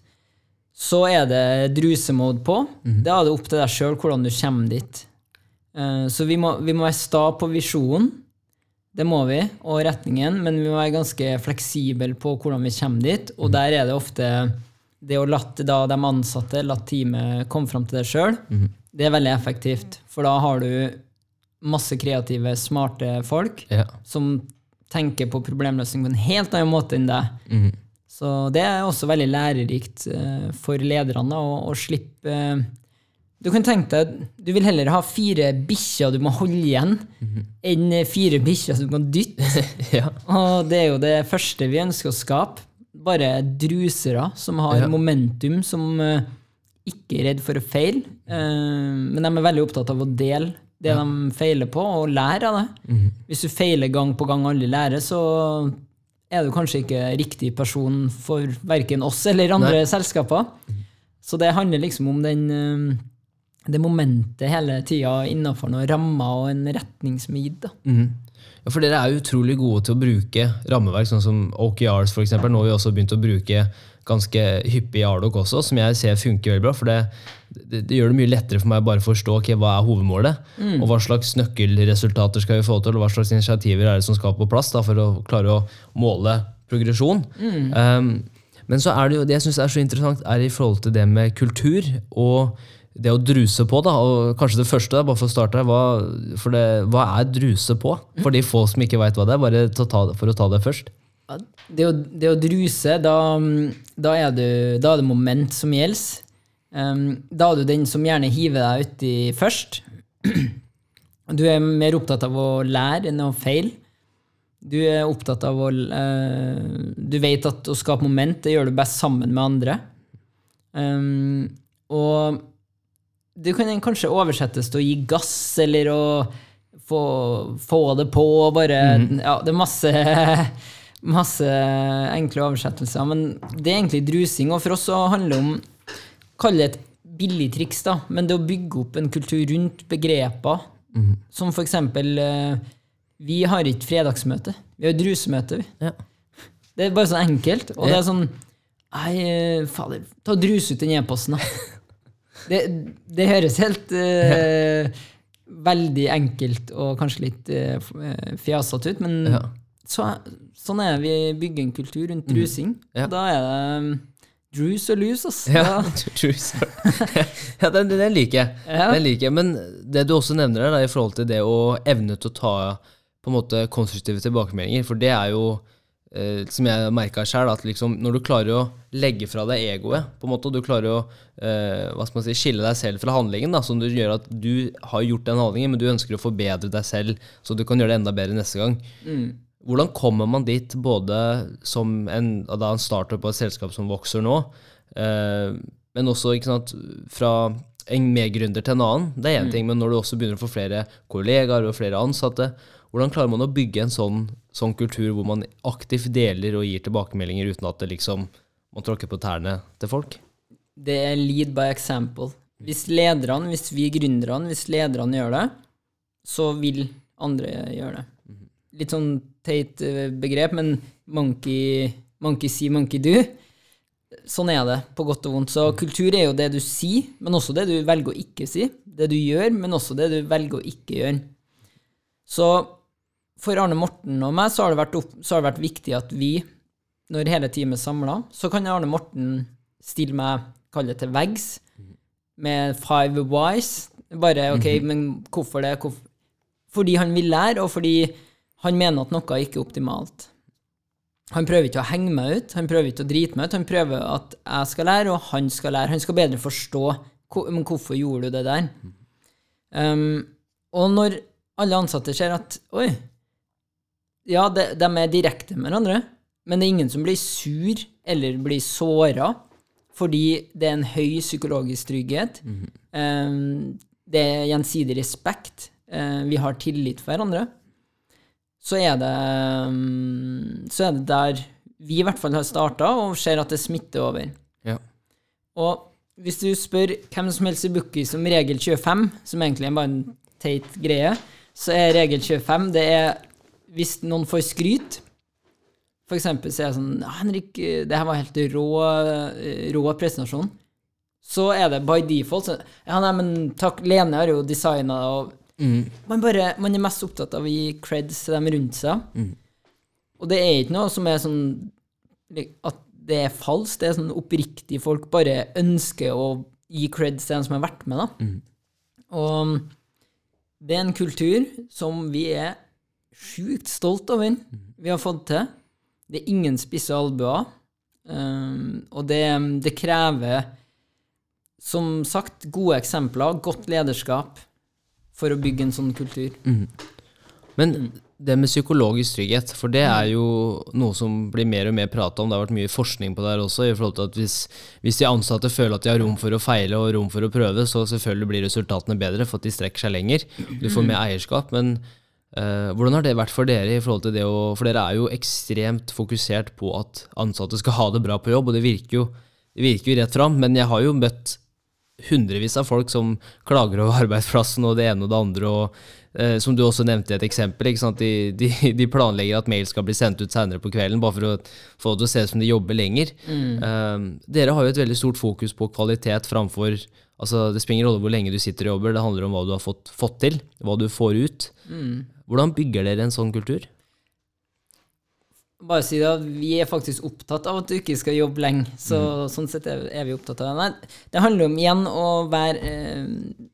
så er det drusemode på. Da er det opp til deg sjøl hvordan du kommer dit. Uh, Så vi må, vi må være sta på visjonen, det må vi, og retningen, men vi må være ganske fleksible på hvordan vi kommer dit. Og der er det ofte det å la de ansatte, la teamet komme fram til det sjøl, det er veldig effektivt. For da har du masse kreative, smarte folk Ja. som tenker på problemløsning på en helt annen måte enn deg. Mhm. Så det er også veldig lærerikt eh, for lederne å, å slippe eh, Du kan tenke deg, du vil heller ha fire bikkjer du må holde igjen, enn fire bikkjer du kan dytte. [laughs] ja. Og det er jo det første vi ønsker å skape. Bare drusere som har Ja. momentum, som eh, ikke er redd for å feile. Eh, men de er veldig opptatt av å dele det de feiler på, og lære av det. Hvis du feiler gang på gang og aldri lærer, så er du kanskje ikke riktig person for verken oss eller andre selskaper. Så det handler liksom om den, eh, det momentet hele tida innafor noen rammer og en retning som er gitt. Mhm. Ja, for dere er utrolig gode til å bruke rammeverk, sånn som OKRs eksempel. Nå har vi også begynt å bruke ganske hyppig Ardoc også, som jeg ser funker veldig bra. For det, det, det gjør det mye lettere for meg å bare forstå okay, hva er hovedmålet, og hva slags nøkkelresultater skal vi få til, og hva slags initiativer er det som skal på plass da, for å klare å måle progresjon. Um, men så er det jo, det jeg syns er så interessant, er i forhold til det med kultur og det å druse på, da, og kanskje det første, bare for å starte hva, for det, hva er druse på? For de få som ikke veit hva det er, bare for å ta det først. Det å, det å druse, da, da, er du, da er det moment som gjelder. Um, da er du den som gjerne hiver deg uti først. [clears throat] Du er mer opptatt av å lære enn å feile. Du er opptatt av å eh, Du vet at å skape moment, det gjør du best sammen med andre. Um, og det kan kanskje oversettes til å gi gass, eller å få, få det på, Bare, mm. Ja, det er masse [laughs] Masse enkle oversettelser, men det er egentlig drusing. Og for oss så handler det om Kall det et billig triks, da, men det å bygge opp en kultur rundt begreper, som for eksempel eh, Vi har ikke fredagsmøte, vi har drusemøte. vi. Ja. Det er bare så enkelt. Og det er sånn Nei, eh, fader, ta og drus ut den e-posten, da. [laughs] Det, det høres helt eh, veldig enkelt og kanskje litt uh, eh, fjasete ut, men Ja. så, sånn er vi bygger en kultur rundt drusing. Ja. Og da er det druce og lus. ass. Ja, [laughs] [laughs] ja den, den liker jeg. Ja. Den liker jeg. Men det du også nevner da, i forhold til det å evne til å ta på en måte konstruktive tilbakemeldinger, for det er jo eh, som jeg merka sjøl, at liksom, når du klarer å legge fra deg egoet, på en måte, og du klarer å eh, si, skille deg selv fra handlingen, da, som du gjør at du har gjort den handlingen, men du ønsker å forbedre deg selv, så du kan gjøre det enda bedre neste gang. Hvordan kommer man dit, både som en, da en startup og et selskap som vokser nå, eh, men også sant, fra en medgründer til en annen? Det er én ting, men når du også begynner å få flere kollegaer og flere ansatte, hvordan klarer man å bygge en sånn, sånn kultur hvor man aktivt deler og gir tilbakemeldinger uten at det liksom, man tråkker på tærne til folk? Det er lead by example. Hvis lederne, hvis vi gründerne, hvis lederne gjør det, så vil andre gjøre det. Litt sånn teit eh, begrep, men monkey, monkey see, monkey do. Sånn er det, på godt og vondt. Så kultur er jo det du sier, men også det du velger å ikke si. Det du gjør, men også det du velger å ikke gjøre. Så for Arne Morten og meg så har opp, så har det vært viktig at vi, når hele teamet er samla, så kan Arne Morten stille meg, kalle det til veggs, med five whys. Bare OK, men hvorfor det? Hvorfor? Fordi han vil lære, og fordi han mener at noe ikke er optimalt. Han prøver ikke å henge meg ut, han prøver ikke å drite meg ut. Han prøver at jeg skal lære, og han skal lære. Han skal bedre forstå men hvorfor gjorde du det der. Um, og når alle ansatte ser at oi, ja, de, de er direkte med hverandre, men det er ingen som blir sur eller blir såra fordi det er en høy psykologisk trygghet. Um, det er gjensidig respekt. Uh, vi har tillit for hverandre. Så er det um, Så er det der vi i hvert fall har starta, og ser at det smitter over. Ja. Og hvis du spør hvem som helst i Bookie som regel 25, som egentlig er bare en teit greie, så er regel 25 det er hvis noen får skryt For eksempel så er jeg sånn Henrik, det her var helt rå, rå presentasjon. Så er det by default så, Ja, nei, men takk, Lene har jo designa og Man, bare, man er mest opptatt av å gi creds til dem rundt seg. Og det er ikke noe som er sånn at det er falskt. Det er sånn oppriktig folk bare ønsker å gi creds til dem som har vært med. da. Og det er en kultur som vi er sjukt stolt over. Vi har fått til. Det er ingen spisse albuer. Um, og det, det krever, som sagt, gode eksempler, godt lederskap, for å bygge en sånn kultur. Men det med psykologisk trygghet, for det er jo noe som blir mer og mer prata om. Det har vært mye forskning på det her også. i forhold til at hvis, hvis de ansatte føler at de har rom for å feile og rom for å prøve, så selvfølgelig blir resultatene bedre for at de strekker seg lenger. Du får mer eierskap. Men hvordan har det vært for dere? i forhold til det å, For dere er jo ekstremt fokusert på at ansatte skal ha det bra på jobb, og det virker jo, det virker jo rett fram. Men jeg har jo møtt hundrevis av folk som klager over [laughs] arbeidsplassen og det ene og det andre. og eh, Som du også nevnte i et eksempel. De, de, de planlegger at mail skal bli sendt ut senere på kvelden, bare for å få det til å se ut som de jobber lenger. Eh, dere har jo et veldig stort fokus på kvalitet framfor altså Det spiller ingen rolle hvor lenge du sitter og jobber, det handler om hva du har fått, fått til, hva du får ut. Hvordan bygger dere en sånn kultur? Bare si det vi er faktisk opptatt av at du ikke skal jobbe lenge. Så sånn sett er, er vi opptatt av det. Nei, det handler om igjen å være eh,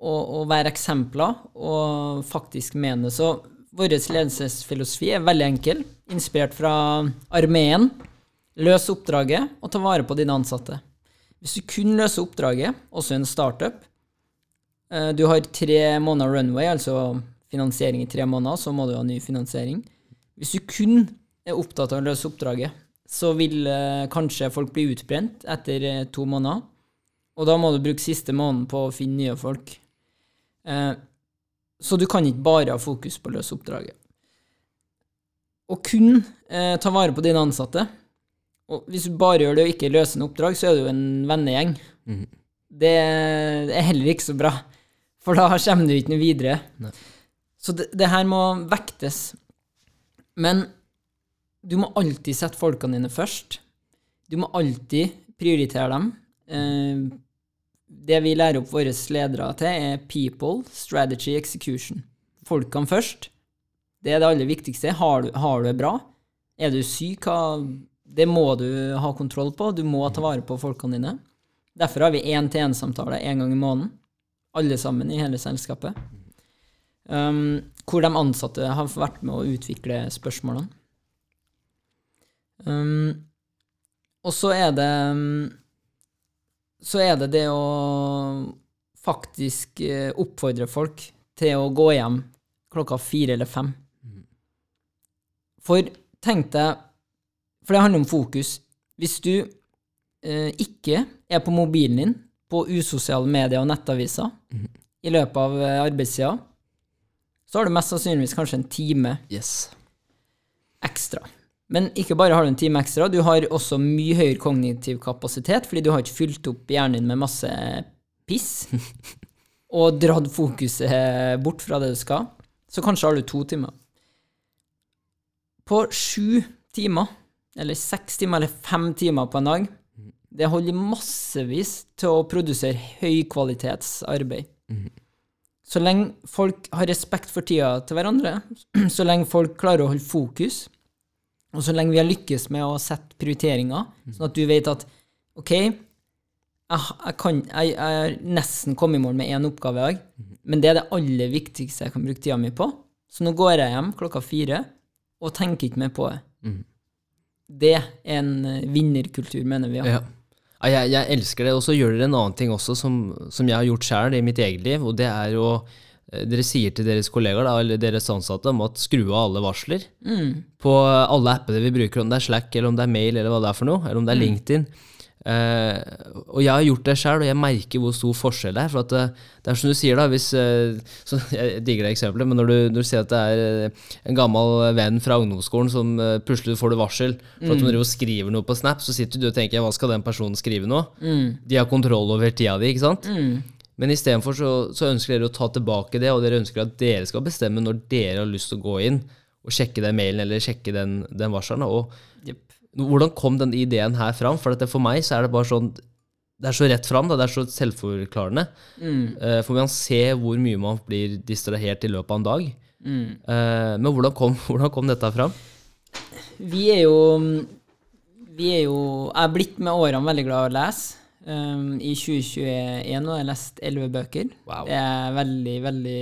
å, å være eksempler og faktisk mene. Så vår ledelsesfilosofi er veldig enkel, inspirert fra armeen. Løs oppdraget og ta vare på dine ansatte. Hvis du kun løser oppdraget, også en startup eh, Du har tre måneder runway, altså finansiering i tre måneder, så må du ha ny finansiering. Hvis du kun er opptatt av å løse oppdraget, så vil eh, kanskje folk bli utbrent etter eh, to måneder. Og da må du bruke siste måneden på å finne nye folk. Eh, så du kan ikke bare ha fokus på å løse oppdraget. Og kun eh, ta vare på dine ansatte. Og hvis du bare gjør det og ikke løser noe oppdrag, så er du en vennegjeng. Det er heller ikke så bra, for da kommer du ikke noe videre. Så det, det her må vektes. Men du må alltid sette folkene dine først. Du må alltid prioritere dem. Eh, det vi lærer opp våre ledere til, er people, strategy, execution. Folkene først. Det er det aller viktigste. Har du, har du det bra? Er du syk? Det må du ha kontroll på. Du må ta vare på folkene dine. Derfor har vi én-til-én-samtale én gang i måneden. Alle sammen i hele selskapet. Um, hvor de ansatte har vært med å utvikle spørsmålene. Um, og så er det um, Så er det det å faktisk eh, oppfordre folk til å gå hjem klokka fire eller fem. For tenk deg For det handler om fokus. Hvis du eh, ikke er på mobilen din på usosiale medier og nettaviser i løpet av arbeidssida arbeidstida, så har du mest sannsynligvis kanskje en time Yes. ekstra. Men ikke bare har du en time ekstra, du har også mye høyere kognitiv kapasitet, fordi du har ikke fylt opp hjernen din med masse piss [laughs] og dratt fokuset bort fra det du skal. Så kanskje har du to timer. På sju timer, eller seks timer, eller fem timer på en dag, det holder massevis til å produsere høykvalitetsarbeid. Så lenge folk har respekt for tida til hverandre, [clears throat] så lenge folk klarer å holde fokus, og så lenge vi har lykkes med å sette prioriteringer, sånn at du vet at OK, jeg, jeg, kan, jeg, jeg er nesten kommet i mål med én oppgave i dag, men det er det aller viktigste jeg kan bruke tida mi på. Så nå går jeg hjem klokka fire og tenker ikke mer på det. Det er en eh, vinnerkultur, mener vi. Ja. Ja. Ja, jeg, jeg elsker det. Og så gjør dere en annen ting også som, som jeg har gjort sjøl i mitt eget liv, og det er å eh, Dere sier til deres kollegaer da, eller deres ansatte om at skru av alle varsler på alle appene vi bruker, om det er Slack, eller om det er mail, eller hva det er for noe, eller om det er LinkedIn. Eh, og jeg har gjort det sjøl, og jeg merker hvor stor forskjell det er. For at det, det er som du sier, da, hvis eh, så [laughs] Jeg digger det eksempelet, men når du, når du ser at det er eh, en gammel venn fra ungdomsskolen som eh, plutselig får du varsel for at hun driver og skriver noe på Snap, så sitter du og tenker hva skal den personen skrive nå? De har kontroll over tida di, ikke sant? Men istedenfor så, så ønsker dere å ta tilbake det, og dere ønsker at dere skal bestemme når dere har lyst til å gå inn og sjekke den mailen eller sjekke den, den varselen. Og. Hvordan kom den ideen her fram? For at det, for meg så er det bare sånn det er så rett fram. Det er så selvforklarende. Eh, for man ser hvor mye man blir distrahert i løpet av en dag. Eh, men hvordan kom, [laughs] hvordan kom dette fram? Vi er jo Vi er jo Jeg er blitt med årene veldig glad i å lese. Um, I 2021 har jeg lest elleve bøker. Wow. Det er jeg veldig, veldig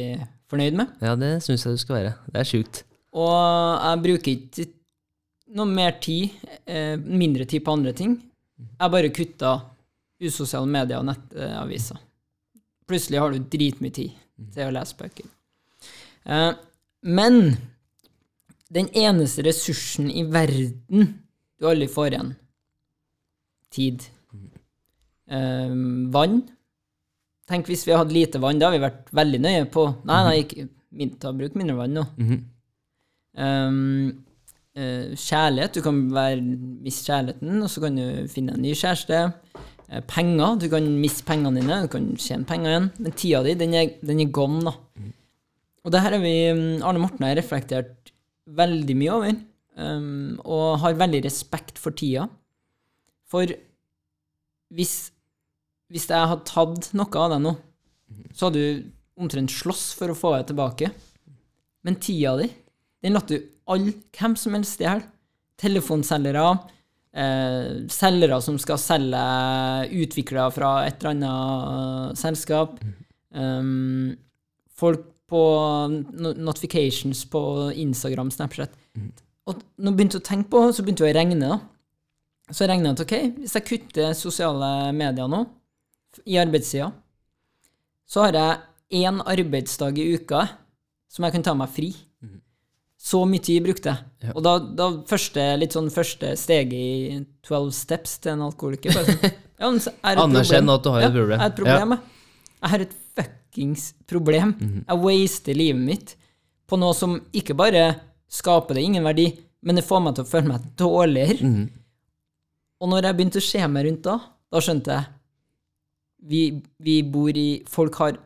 fornøyd med. Ja, det syns jeg du skal være. Det er sjukt. Og jeg bruker ikke noe mer tid, eh, mindre tid på andre ting. Jeg bare kutta usosiale medier og nettaviser. Plutselig har du dritmye tid til å lese bøker. Eh, men den eneste ressursen i verden du aldri får igjen tid. Eh, vann. Tenk hvis vi hadde lite vann, da har vi vært veldig nøye på Nei, nei, ikke ta bruk mindre vann nå. Um, eh, kjærlighet. Du kan være, miste kjærligheten, og så kan du finne en ny kjæreste. Eh, penger. Du kan miste pengene dine, du kan tjene penger igjen. Men tida di, den er, den er gone, da. Og det her har vi, um, Arne Morten har reflektert veldig mye over, um, og har veldig respekt for tida. For hvis, hvis jeg hadde tatt noe av deg nå, så hadde du omtrent slåss for å få det tilbake. Men tida di, den lot du all, hvem som helst stjele. Telefonselgere, eh, selgere som skal selge utviklere fra et eller annet selskap, um, folk på notifications på Instagram, Snapchat. Og når jeg begynte å tenke på, så begynte jeg å regne. da. Så jeg regna at ok, hvis jeg kutter sosiale medier nå, i arbeidssida, så har jeg én arbeidsdag i uka som jeg kan ta meg fri. Så mye tid brukte jeg. Ja. Og da, da første, litt sånn første steget i 12 steps til en alkoholiker bare sånn, [laughs] ja, er Anerkjenn at du har et ja, problem. Jeg har et problem, jeg. Jeg har et fuckings problem. Jeg waster livet mitt på noe som ikke bare skaper det ingen verdi, men det får meg til å føle meg dårligere. Og når jeg begynte å se meg rundt da, da skjønte jeg vi, vi bor i Folk har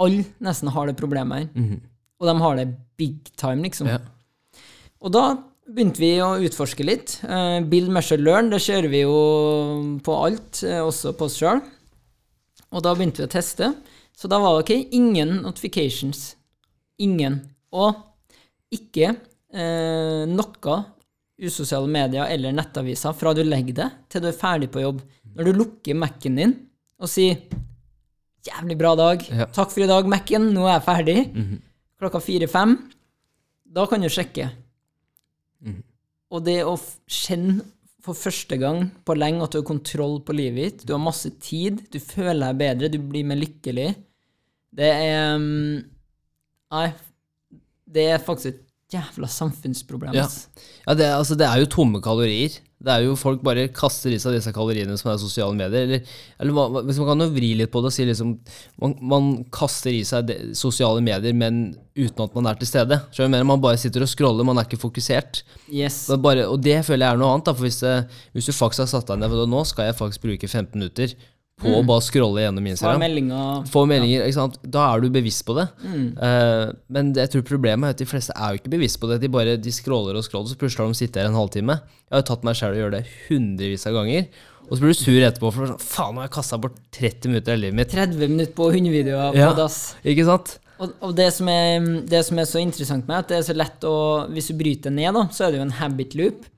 Alle nesten har det problemet her. Og de har det big time, liksom. Ja. Og da begynte vi å utforske litt. Eh, Build, measure, learn, det kjører vi jo på alt, eh, også på oss sjøl. Og da begynte vi å teste. Så da var det ok, ingen notifications. Ingen. Og ikke eh, noe usosiale medier eller nettaviser fra du legger det til du er ferdig på jobb. Når du lukker Mac-en din og sier 'jævlig bra dag', Ja. 'takk for i dag, Mac-en, nå er jeg ferdig', klokka fire-fem, da kan du sjekke. Og det å kjenne for første gang på lenge at du har kontroll på livet ditt, du har masse tid, du føler deg bedre, du blir mer lykkelig, det er mm, Nei, det er faktisk et jævla samfunnsproblem. Ja. Ja, det, altså, det er jo tomme kalorier. Det er jo Folk bare kaster i seg disse kaloriene som er sosiale medier. Eller, eller hvis man kan jo vri litt på det og si liksom Man, man kaster i seg de, sosiale medier, men uten at man er til stede. Skjønner du mener? Man bare sitter og scroller, man er ikke fokusert. Yes. Det bare, og det føler jeg er noe annet. Da, for hvis, det, hvis du faktisk har satt deg ned for Nå skal jeg faktisk bruke 15 minutter på å bare scrolle gjennom Få meldinger Få meldinger, ikke sant? Da er du bevisst på det. Eh, men jeg tror problemet er at de fleste er jo ikke bevisst på det. De bare de scroller og scroller, så plutselig har de sittet her en halvtime. Jeg har jo tatt meg selv å gjøre det hundrevis av ganger. Og så blir du sur etterpå for sånn, faen, nå har jeg kasta bort 30 minutter av livet mitt. 30 minutter på hundevideoer på Ja. dass. Ikke sant? Og, og det, som er, det som er så interessant med at det er så lett å Hvis du bryter ned, da, så er det jo en habit loop.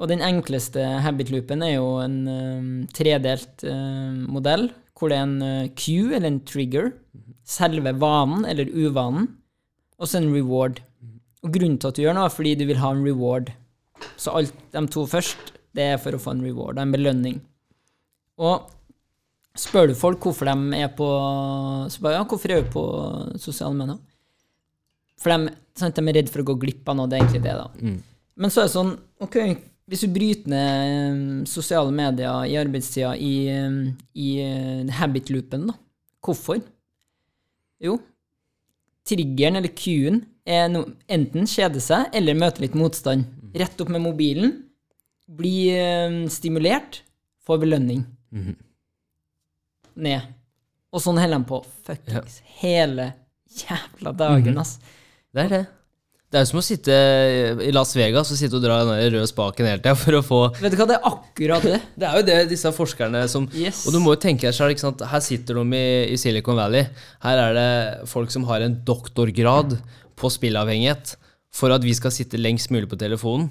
Og den enkleste habit loopen er jo en um, tredelt um, modell, hvor det er en uh, cue, eller en trigger, selve vanen, eller uvanen, og så en reward. Og grunnen til at du gjør noe, er fordi du vil ha en reward. Så alt de to først, det er for å få en reward, en belønning. Og spør du folk hvorfor de er på så bare, ja, hvorfor er du på sosiale medier? For de, sant, de er redd for å gå glipp av noe, det er egentlig det, da. Men så er det sånn, ok, hvis du bryter ned um, sosiale medier i arbeidstida i, um, i uh, habit-loopen, da, hvorfor? Jo, triggeren eller Q-en er no, enten kjede seg eller møte litt motstand. Rett opp med mobilen, bli um, stimulert, få belønning. Ned. Og sånn holder de på fuckings hele jævla dagen, ass. Det er det. Det er jo som å sitte i Las Vegas og sitte og dra den røde spaken hele tida for å få Vet du hva, det er akkurat det. [laughs] Det er jo det disse forskerne som Yes. Og du må jo tenke deg selv, ikke sant? Her sitter de i, i Silicon Valley. Her er det folk som har en doktorgrad på spillavhengighet for at vi skal sitte lengst mulig på telefonen.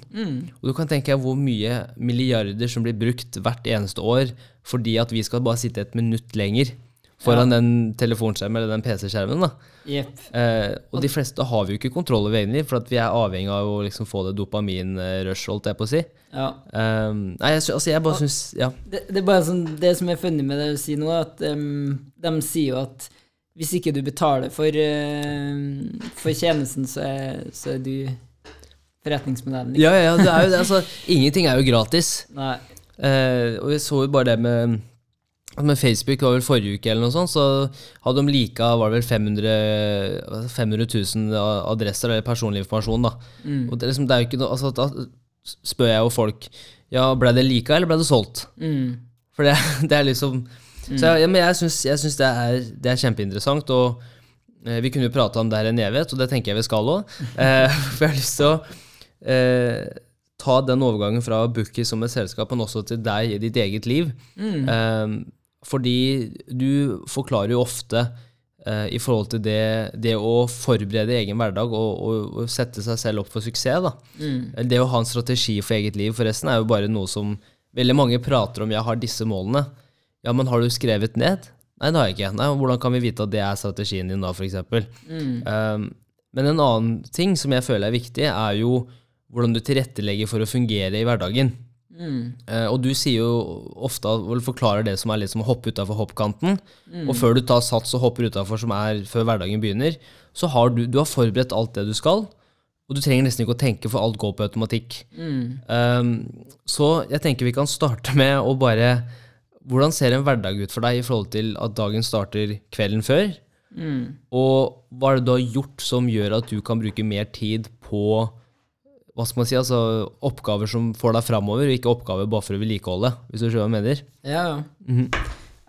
Og du kan tenke deg hvor mye milliarder som blir brukt hvert eneste år fordi at vi skal bare sitte et minutt lenger foran den telefonskjermen eller den PC-skjermen. Jepp. Eh, og de fleste har vi jo ikke kontroll over egentlig, for at vi er avhengig av å liksom få det dopaminrush, holdt jeg på å si. Ja. Um, nei, jeg, altså jeg bare syns Ja. Det, det er bare sånn, det som er funny med det du sier nå, er at um, de sier jo at hvis ikke du betaler for, uh, for tjenesten, så er, så er du forretningsmodellen. Ja, ja, ja, det er jo [laughs] det. Altså, ingenting er jo gratis. Nei. Eh, og vi så jo bare det med med Facebook var vel forrige uke eller noe sånt, så hadde de lika var det vel 500, 500 000 adresser eller personlig informasjon. da. Og det, liksom, det er jo ikke noe, altså Da spør jeg jo folk ja, ble det lika eller ble det solgt. Mm. For det, [laughs] det er liksom Så jeg, ja, men jeg syns, det, er, det er kjempeinteressant. Og eh, vi kunne jo prata om det her en evighet, og det tenker jeg vi skal òg. [laughs] Eh, [laughs] for jeg har lyst til å eh, ta den overgangen fra Bookie som et selskap, men også til deg i ditt eget liv. Eh, fordi du forklarer jo ofte eh, i forhold til det, det å forberede egen hverdag og, og, og sette seg selv opp for suksess. da. Det å ha en strategi for eget liv forresten er jo bare noe som veldig mange prater om. Jeg har disse målene. Ja, men har du skrevet ned? Nei, det har jeg ikke. Nei, Hvordan kan vi vite at det er strategien din da, f.eks.? Um, men en annen ting som jeg føler er viktig, er jo hvordan du tilrettelegger for å fungere i hverdagen. Eh, og du sier jo ofte, eller forklarer det som er litt som å hoppe utafor hoppkanten. Og før du tar sats og hopper utafor, som er før hverdagen begynner, så har du, du har forberedt alt det du skal. Og du trenger nesten ikke å tenke, for alt går på automatikk. Um, så jeg tenker vi kan starte med å bare Hvordan ser en hverdag ut for deg i forhold til at dagen starter kvelden før? Og hva er det du har gjort som gjør at du kan bruke mer tid på hva skal man si, altså oppgaver som får deg framover, og ikke oppgaver bare for å vedlikeholde, hvis du skjønner hva jeg mener? Ja, ja. -hmm.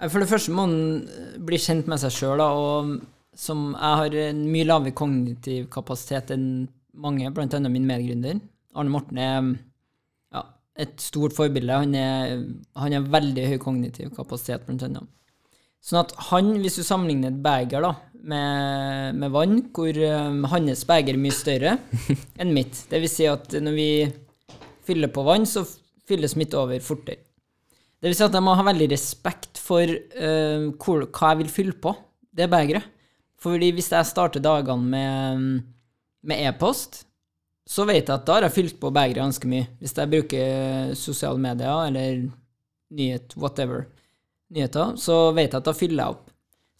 For det første må man bli kjent med seg sjøl, og som jeg har en mye lavere kognitiv kapasitet enn mange, blant annet min medgründer. Arne Morten er ja, et stort forbilde. Han er, han har veldig høy kognitiv kapasitet, blant annet. Sånn at han, hvis du sammenligner et beger da, med, med vann, hvor um, hans beger er mye større [laughs] enn mitt. Det vil si at når vi fyller på vann, så fylles mitt over fortere. Det vil si at jeg må ha veldig respekt for uh, hvor, hva jeg vil fylle på det begeret. Fordi hvis jeg starter dagene med, med e-post, så vet jeg at da har jeg fylt på begeret ganske mye. Hvis jeg bruker sosiale medier eller nyhet, whatever, nyheter, så vet jeg at da fyller jeg opp.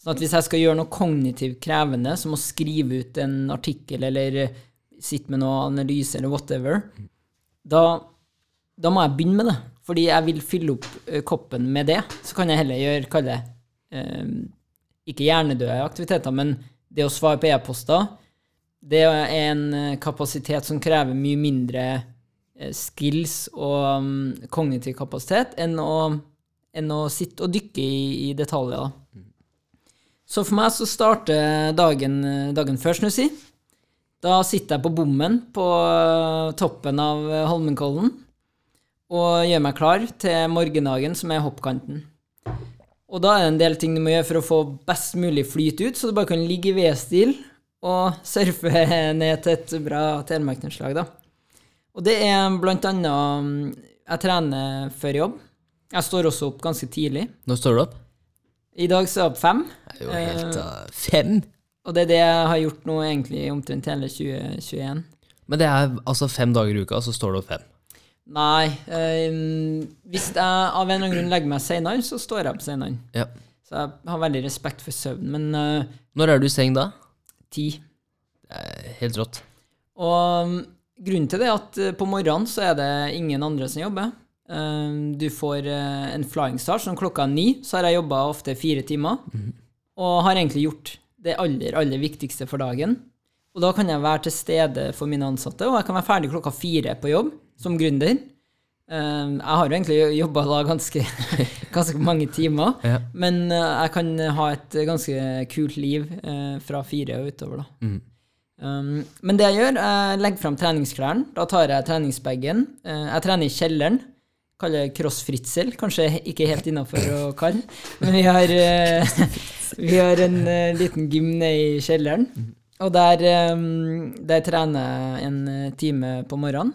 Sånn at hvis jeg skal gjøre noe kognitivt krevende, som å skrive ut en artikkel eller sitte med noe analyse eller whatever, da, da må jeg begynne med det. Fordi jeg vil fylle opp koppen med det. Så kan jeg heller gjøre, kalle det eh, ikke hjernedøde aktiviteter, men det å svare på e-poster, det er en kapasitet som krever mye mindre eh, skills og mm, kognitiv kapasitet enn å, enn å sitte og dykke i, i detaljer. Da. Så for meg så starter dagen, dagen før, skal si. Da sitter jeg på bommen på toppen av Holmenkollen og gjør meg klar til morgendagen, som er hoppkanten. Og da er det en del ting du må gjøre for å få best mulig flyt ut, så du bare kan ligge i V-stil og surfe [laughs] ned til et bra telemarknedslag, da. Og det er blant annet mm, Jeg trener før jobb. Jeg står også opp ganske tidlig. Når står du opp? I dag så er jeg opp fem. Det er jo helt uh, Fem? Og det er det jeg har gjort nå egentlig omtrent hele 2021. Men det er altså fem dager i uka, så står du opp fem. Nei eh, Hvis jeg av en eller annen grunn legger meg senere, så står jeg opp senere. Ja. Så jeg har veldig respekt for søvn. Men eh, Når er du i seng da? ti. Det er helt rått. Og um, grunnen til det er at eh, på morgenen så er det ingen andre som jobber. Eh, du får eh, en flying start, så klokka ni så har jeg jobba ofte fire timer. Og har egentlig gjort det aller, aller viktigste for dagen. Og da kan jeg være til stede for mine ansatte, og jeg kan være ferdig klokka fire på jobb som gründer. Eh, jeg har jo egentlig jobba da ganske, [laughs] ganske mange timer, Ja. men eh, jeg kan ha et ganske kult liv eh, fra fire og utover, da. Um, men det jeg gjør, jeg legger fram treningsklærne. Da tar jeg treningsbagen. Jeg trener i kjelleren. Kaller det crossfritzel. Kanskje ikke helt innafor å kalle, men vi har, eh, vi har en eh, liten gym nede i kjelleren. Og der, um, der trener jeg en eh, time på morgenen.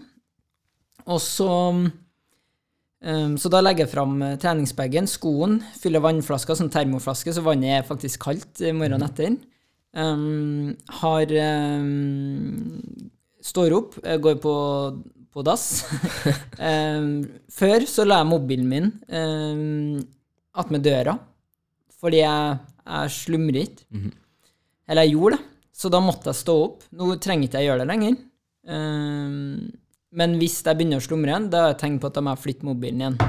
Og så Så da legger jeg fram eh, treningsbagen, skoen, fyller vannflaska, som termoflaske, så vannet er faktisk kaldt morgenen etter. Um, har um, Står opp, går på, på dass. um, [laughs] før så la jeg mobilen min um, attmed døra, fordi jeg, jeg slumrer ikke. Eller jeg gjorde det, så da måtte jeg stå opp. Nå trenger ikke jeg gjøre det lenger. Um, men hvis jeg begynner å slumre igjen, da har jeg tegn på at da må jeg flytte mobilen igjen.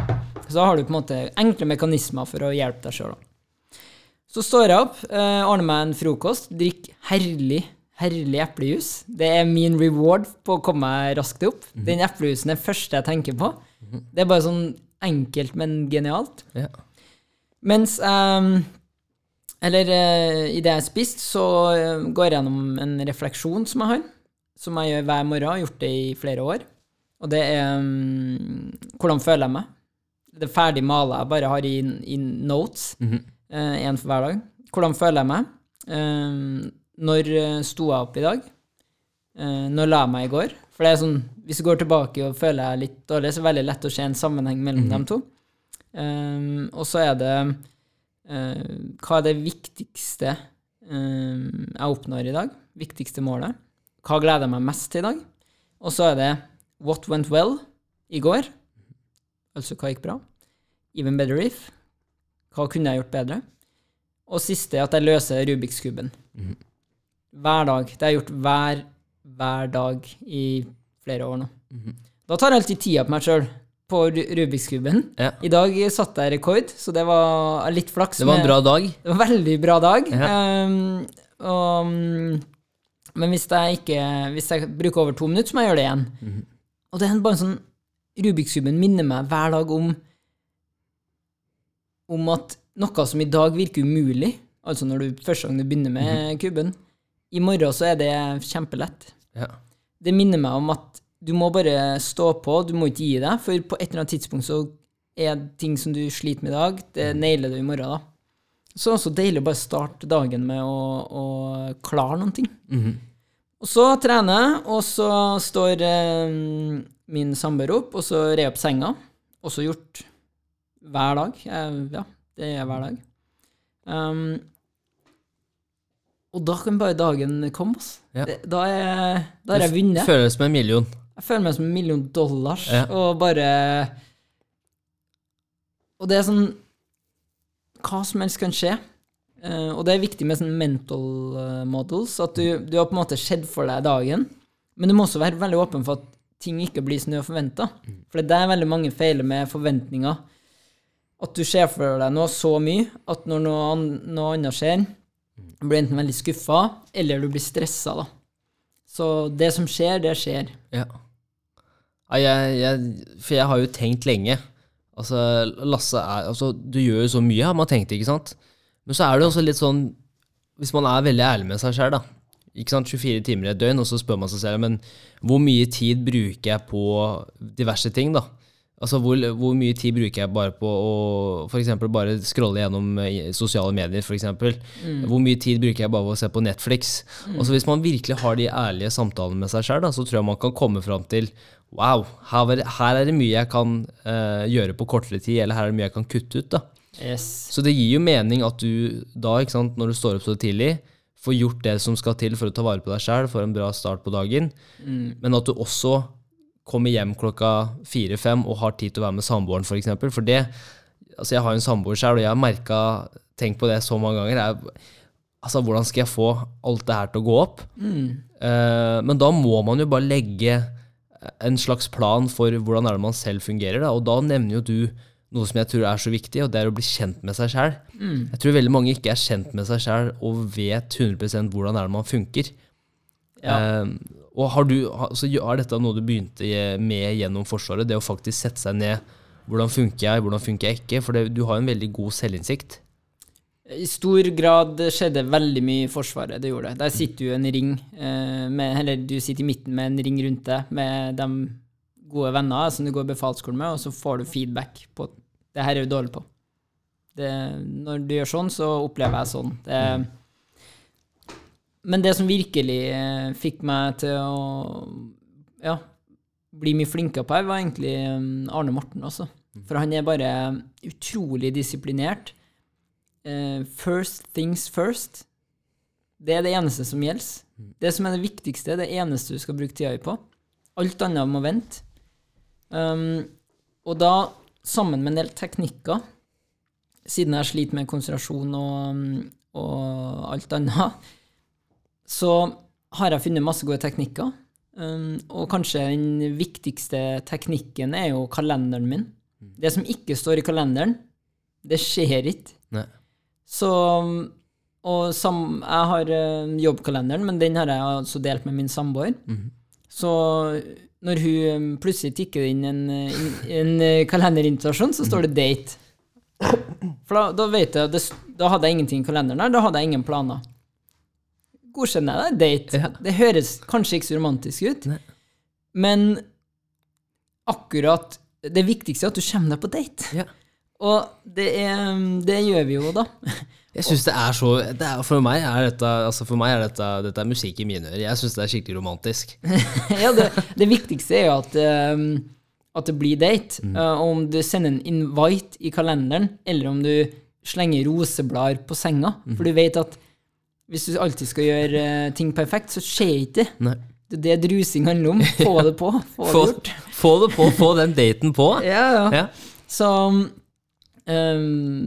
Så da har du på en måte enkle mekanismer for å hjelpe deg sjøl. Så står jeg opp, uh, ordner meg en frokost, drikker herlig, herlig eplejus. Det er min reward på å komme meg raskt opp. Den eplejusen er det første jeg tenker på. Det er bare sånn enkelt, men genialt. Ja. Mens um, Eller uh, idet jeg har spist, så uh, går jeg gjennom en refleksjon som jeg har. Som jeg gjør hver morgen, har gjort det i flere år. Og det er um, Hvordan føler jeg meg? Det er ferdig mala jeg bare har i, i notes. Én for hver dag. Hvordan føler jeg meg? Eh, når eh, sto jeg opp i dag? Eh, når la jeg meg i går? For det er sånn, Hvis du går tilbake og føler jeg litt dårlig, så er det veldig lett å se en sammenheng mellom dem to. Um, og så er det uh, Hva er det viktigste um, jeg oppnår i dag? Viktigste målet? Hva gleder jeg meg mest til i dag? Og så er det What went well i går? Altså hva gikk bra? Even better if? Hva kunne jeg gjort bedre? Og siste er at jeg løser Rubiks kuben. Hver dag. Det har jeg gjort hver, hver dag i flere år nå. Da tar jeg alltid tida på meg sjøl på Rubikskuben Rubiks kuben. Ja. I dag satte jeg rekord, så det var litt flaks. Det var en bra dag. det var en veldig bra dag. Ja. Um, mm, men hvis jeg ikke Hvis jeg bruker over to minutter, så må jeg gjøre det igjen. Mhm. Og det er bare en sånn Rubiks-kuben minner meg hver dag om om at noe som i dag virker umulig, altså når du første gang du begynner med Mhm. kuben, i morgen så er det kjempelett. Ja. Det minner meg om at du må bare stå på, du må ikke gi deg, for på et eller annet tidspunkt så er det ting som du sliter med i dag, det nailer du i morgen, da. Så det er også deilig å bare starte dagen med å, å klare noen ting. Mhm. Og så trener jeg, og så står eh, min samboer opp, og så rer jeg opp senga. Også gjort hver dag. Jeg, ja, det jeg hver dag. Um, og da kan bare dagen komme, Altså. Ja. Da, er, da har jeg vunnet. Føles som en million. Jeg føler meg som en million dollars, Ja. og bare Og det er sånn Hva som helst kan skje. Uh, og det er viktig med sånn mental eh, models, at du, du har på en måte sett for deg dagen, men du må også være veldig åpen for at ting ikke blir som du har forventa. For det er veldig mange feiler med forventninger. At du ser for deg noe så mye at når noe, an noe annet skjer, du blir enten veldig skuffa, eller du blir stressa, da. Så det som skjer, det skjer. Ja. jeg, jeg, for jeg har jo tenkt lenge. Altså, Lasse er Altså, du gjør jo så mye, har man tenkt, ikke sant? Men så er det også litt sånn Hvis man er veldig ærlig med seg sjøl, da. Ikke sant, 24 timer i et døgn, og så spør man seg selv men hvor mye tid bruker jeg på diverse ting, da? Altså, hvor, hvor mye tid bruker jeg bare på å for bare scrolle gjennom eh, sosiale medier, for eksempel? Hvor mye tid bruker jeg bare på å se på Netflix? Og så hvis man virkelig har de ærlige samtalene med seg sjøl, så tror jeg man kan komme fram til Wow, her, var- her er det mye jeg kan uh, gjøre på kortere tid, eller her er det mye jeg kan kutte ut. da. Yes. Så det gir jo mening at du da, sant, når du står opp så tidlig, får gjort det som skal til for å ta vare på deg sjøl, får en bra start på dagen, men at du også kommer hjem klokka fire-fem og har tid til å være med samboeren, f.eks. For, eksempel. for det Altså, jeg har jo en samboer sjøl, og jeg har merka Tenkt på det så mange ganger. Jeg, altså, hvordan skal jeg få alt det her til å gå opp? Eh, men da må man jo bare legge en slags plan for hvordan er det man selv fungerer. Da. Og da nevner jo du noe som jeg tror er så viktig, og det er å bli kjent med seg sjæl. Jeg tror veldig mange ikke er kjent med seg sjæl og vet 100% hvordan er det man funker. Ja. Eh, og har du, altså, er dette noe du begynte med gjennom Forsvaret? Det å faktisk sette seg ned. Hvordan funker jeg, hvordan funker jeg ikke? For det, du har en veldig god selvinnsikt. I stor grad skjedde veldig mye i Forsvaret. det gjorde det. Der sitter du i en ring, eh, med, eller du sitter i midten med en ring rundt deg med de gode venner som du går befalsskolen med, og så får du feedback på det her er du dårlig på. Det, når du gjør sånn, så opplever jeg sånn. Det, men det som virkelig eh, fikk meg til å ja, bli mye flinkere på her, var egentlig eh, Arne Morten også. For han er bare utrolig disiplinert. Eh, first things first. Det er det eneste som gjelder. Det som er det viktigste, det eneste du skal bruke tida di på. Alt annet må vente. Um, og da, sammen med en del teknikker, siden jeg sliter med konsentrasjon og, og alt annet, så har jeg funnet masse gode teknikker. Um, og kanskje den viktigste teknikken er jo kalenderen min. Det som ikke står i kalenderen, det skjer ikke. Nei. Så Og sam, jeg har eh, jobbkalenderen, men den har jeg altså delt med min samboer. Så når hun plutselig tikker inn en, eh, en eh, kalenderinvitasjon, så står det 'date'. For da, da vet jeg det, Da hadde jeg ingenting i kalenderen her, da hadde jeg ingen planer. Godkjenner jeg deg. Date. Ja. Det høres kanskje ikke så romantisk ut, Nei. men akkurat Det viktigste er at du kommer deg på date. Ja. Og det, er, det gjør vi jo, da. Jeg synes det er så det er, For meg er dette altså for meg er dette, dette er musikk i mine ører. Jeg syns det er skikkelig romantisk. [laughs] ja, det, det viktigste er jo at, um, at det blir date. Uh, om du sender en invite i kalenderen, eller om du slenger roseblader på senga. For du vet at hvis du alltid skal gjøre uh, ting perfekt, så skjer ikke det. Nei. Det er det drusing handler om. [laughs] Få det på, få det Få, gjort. få det på, få den daten på. [laughs] Ja, ja. Ja. Så um,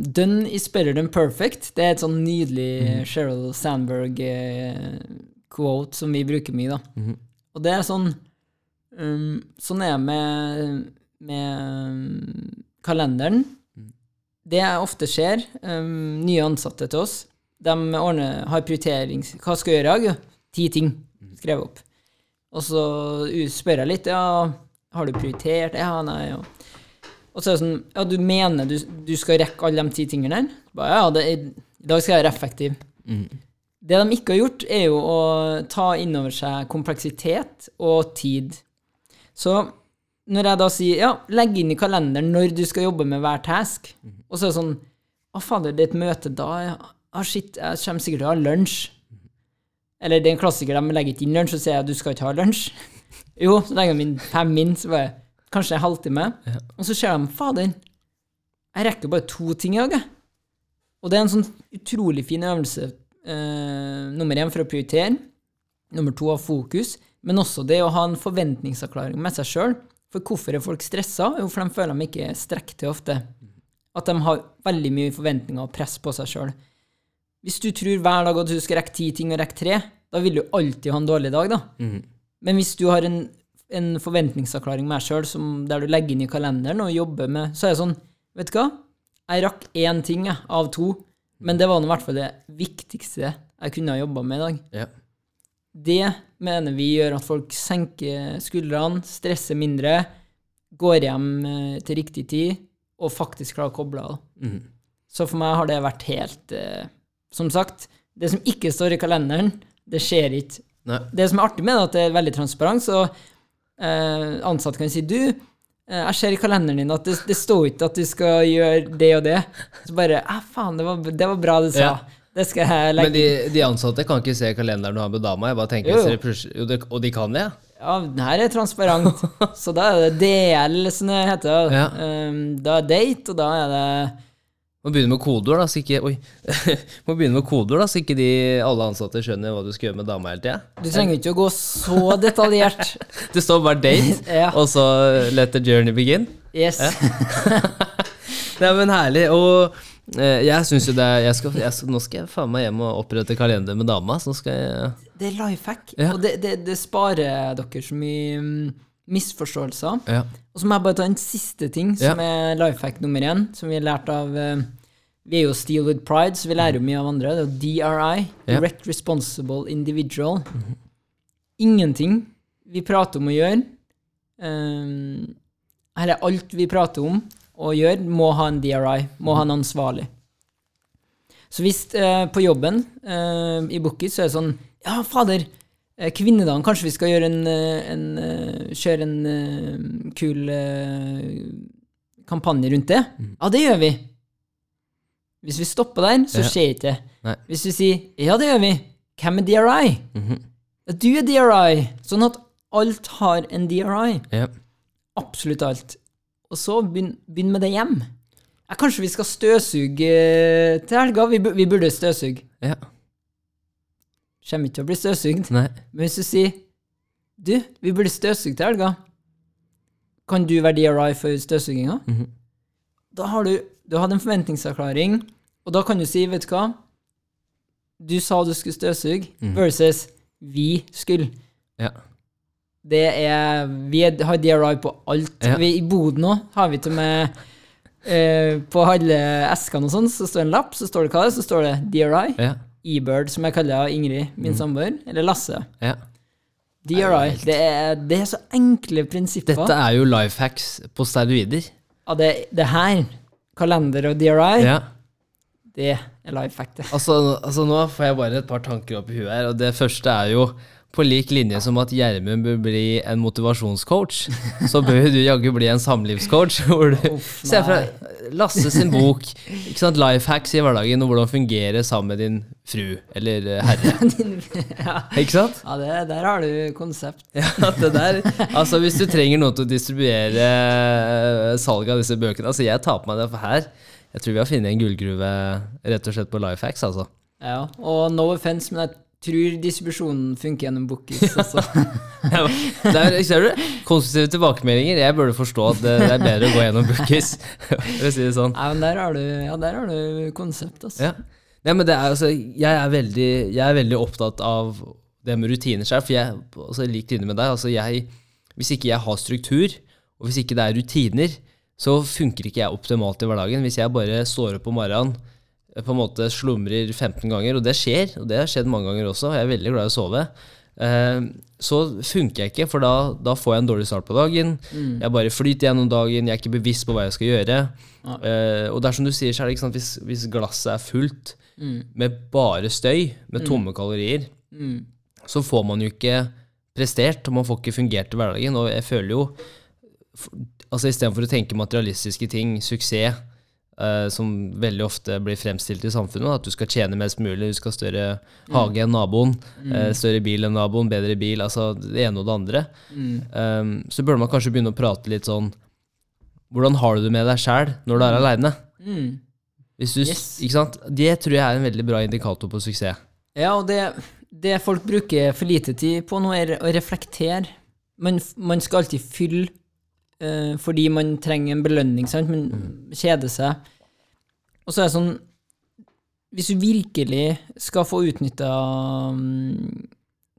Done is better than perfect. Det er et sånn nydelig Sheryl Sandberg-quote som vi bruker mye, da. Og det er sånn um, Sånn er jeg med, med um, kalenderen. Det ofte skjer, um, nye ansatte til oss, de ordner, har prioritering Hva skal jeg gjøre i dag? Ti ting skrevet opp. Og så spør jeg litt, ja, har du prioritert? Ja, nei, ja. Og så er det sånn, ja, du mener du, du skal rekke alle de ti tingene der? Bare, ja, det i dag skal jeg være effektiv. Det de ikke har gjort, er jo å ta inn over seg kompleksitet og tid. Så når jeg da sier, ja, legg inn i kalenderen når du skal jobbe med hver task, og så er det sånn, å fader, det er et møte da, ja, ah, shit, jeg kommer sikkert til å ha lunsj. Eller det er en klassiker, de legger ikke inn lunsj, og sier at du skal ikke ha lunsj. [laughs] Jo, så legger de inn fem min, så bare, kanskje en halvtime. Og så ser de, fader, jeg rekker bare to ting i dag, jeg. Og det er en sånn utrolig fin øvelse. Eh, nummer én for å prioritere. Nummer to ha fokus. Men også det å ha en forventningsavklaring med seg sjøl. For hvorfor er folk stressa? Jo, for de føler de ikke strekker til ofte. At de har veldig mye forventninger og press på seg sjøl. Hvis du tror hver dag at du skal rekke ti ting og rekke tre, da vil du alltid ha en dårlig dag, da. Men hvis du har en, en forventningsavklaring med deg sjøl der du legger inn i kalenderen og jobber med, så er det sånn, vet du hva? Jeg rakk én ting jeg, av to, men det var i hvert fall det viktigste jeg kunne ha jobba med i dag. Ja. Det mener vi gjør at folk senker skuldrene, stresser mindre, går hjem eh, til riktig tid og faktisk klarer å koble av. Mm. Så for meg har det vært helt eh, Som sagt, det som ikke står i kalenderen, det skjer ikke. Nei. Det som er artig med det, er at det er veldig transparent, så eh, ansatte kan si du, eh, jeg ser i kalenderen din at det, det står ikke at du skal gjøre det og det. Så bare eh, faen, det var, det var bra du sa. Ja. Det skal jeg legge Men de, de ansatte kan ikke se kalenderen du har med dama. Jeg bare tenker, Jo, jo. det, Og de kan det? Ja, den her er transparent. [laughs] så da er det DL, som det heter. Ja. Um, da er date, og da er det Må begynne med kodeord, da, så ikke Oi. [laughs] Må begynne med kodeord, da, så ikke de, alle ansatte skjønner hva du skal gjøre med dama hele tida. Du trenger ikke å gå så detaljert. [laughs] Det står bare 'date', [laughs] Ja. og så 'let the journey begin'. Yes. Nei, men herlig. Og eh, jeg syns jo det er jeg skal, jeg Nå skal jeg faen meg hjem og opprette kalender med dama. Så skal jeg Det er life hack, Ja. og det, det, det sparer dere så mye mm, misforståelser. Ja. Og så må jeg bare ta en siste ting, som er life hack nummer én, som vi har lært av uh, Vi er jo Steel with Pride, så vi lærer jo mye av andre. Det er DRI, Ja. Direct Responsible Individual. Ingenting vi prater om å gjøre, um, eller alt vi prater om å gjøre, må ha en DRI, må ha en ansvarlig. Så hvis uh, på jobben uh, i Bookies så er det sånn Ja, fader, kvinnedagen, kanskje vi skal en, eh, en eh, Kjøre en eh, kul eh, kampanje rundt det? Ja, det gjør vi. Hvis vi stopper der, så skjer ikke det. Hvis vi sier ja, det gjør vi, hvem er DRI? Ja, Du er DRI. Sånn at alt har en DRI. Ja. Absolutt alt. Og så begynn, begynn med det hjem. Ja, kanskje vi skal støvsuge eh, til helga? Vi, vi burde støvsuge. ja. Kommer ikke til å bli støvsugd. Nei. Men hvis du sier Du, vi burde støvsuge til helga. Kan du være DRI for støvsuginga? Mhm. Da har du, du hadde en forventningsavklaring, og da kan du si, vet du hva Du sa du skulle støvsuge, Mhm. versus vi skulle. Ja. Det er Vi er, har DRI på alt. Ja. Vi, I boden òg har vi til med eh, På alle eskene og sånn, så står det en lapp, så står det hva det er, så står det DRI. Ja. E-Bird, som jeg kaller Ingrid, min mm. samboer, eller Lasse. ja. DRI. Det er, det er så enkle prinsipper. Dette er jo life hacks på steroider. Ja, det, det her, kalender og DRI, Ja. det er life hack, det. Altså, altså Nå får jeg bare et par tanker opp i huet her. Og det første er jo på lik linje som at Gjermund bør bli en motivasjonscoach, så bør du jaggu bli en samlivscoach. [laughs] Hvor du Uff, Se fra Lasse sin bok. ikke sant, Life hacks i hverdagen og hvordan fungere sammen med din fru eller eh, herre. [laughs] ja, Ikke sant? ja det, der har du konsept. Ja, det der, altså Hvis du trenger noe til å distribuere eh, salget av disse bøkene Altså Jeg tar på meg det, for her Jeg tror vi har funnet en gullgruve rett og slett på life hacks. altså Ja, og no offense, men jeg tror distribusjonen funker gjennom Bookies. også. [laughs] Ja, det er, ser du? Konstruktive tilbakemeldinger. Jeg burde forstå at det, det er bedre å gå gjennom bookies. [laughs] For å si det sånn. Ja, men der har du, ja, der har du konsept, altså. Ja. ja men det er, altså, jeg, er veldig, jeg er veldig opptatt av det med rutiner selv, for jeg altså, lik linje med deg. Altså, jeg, hvis ikke jeg har struktur, og hvis ikke det er rutiner, så funker ikke jeg optimalt i hverdagen. Hvis jeg bare står opp om morgenen, på en måte slumrer 15 ganger, og det skjer, og det har skjedd mange ganger også, og jeg er veldig glad i å sove, eh, så funker jeg ikke, for da, da får jeg en dårlig start på dagen. Jeg bare flyter gjennom dagen, jeg er ikke bevisst på hva jeg skal gjøre. Ja. Eh, og det er som du sier, så er det ikke sant, hvis, hvis glasset er fullt Mm. med bare støy, med tomme kalorier, Mm. så får man jo ikke prestert, og man får ikke fungert i hverdagen. Og jeg føler jo altså Istedenfor å tenke materialistiske ting, suksess, eh, som veldig ofte blir fremstilt i samfunnet, at du skal tjene mest mulig, du skal ha større hage enn naboen, eh, større bil enn naboen, bedre bil, altså det ene og det andre, Mm. Um, så burde man kanskje begynne å prate litt sånn Hvordan har du det med deg sjæl når du er aleine? Mm. Yes. Det tror jeg er en veldig bra indikator på suksess. Ja, og det, det folk bruker for lite tid på nå, er å reflektere. Man, man skal alltid fylle eh, fordi man trenger en belønning, sant? Man kjeder seg. Og så er det sånn Hvis du virkelig skal få utnytta um,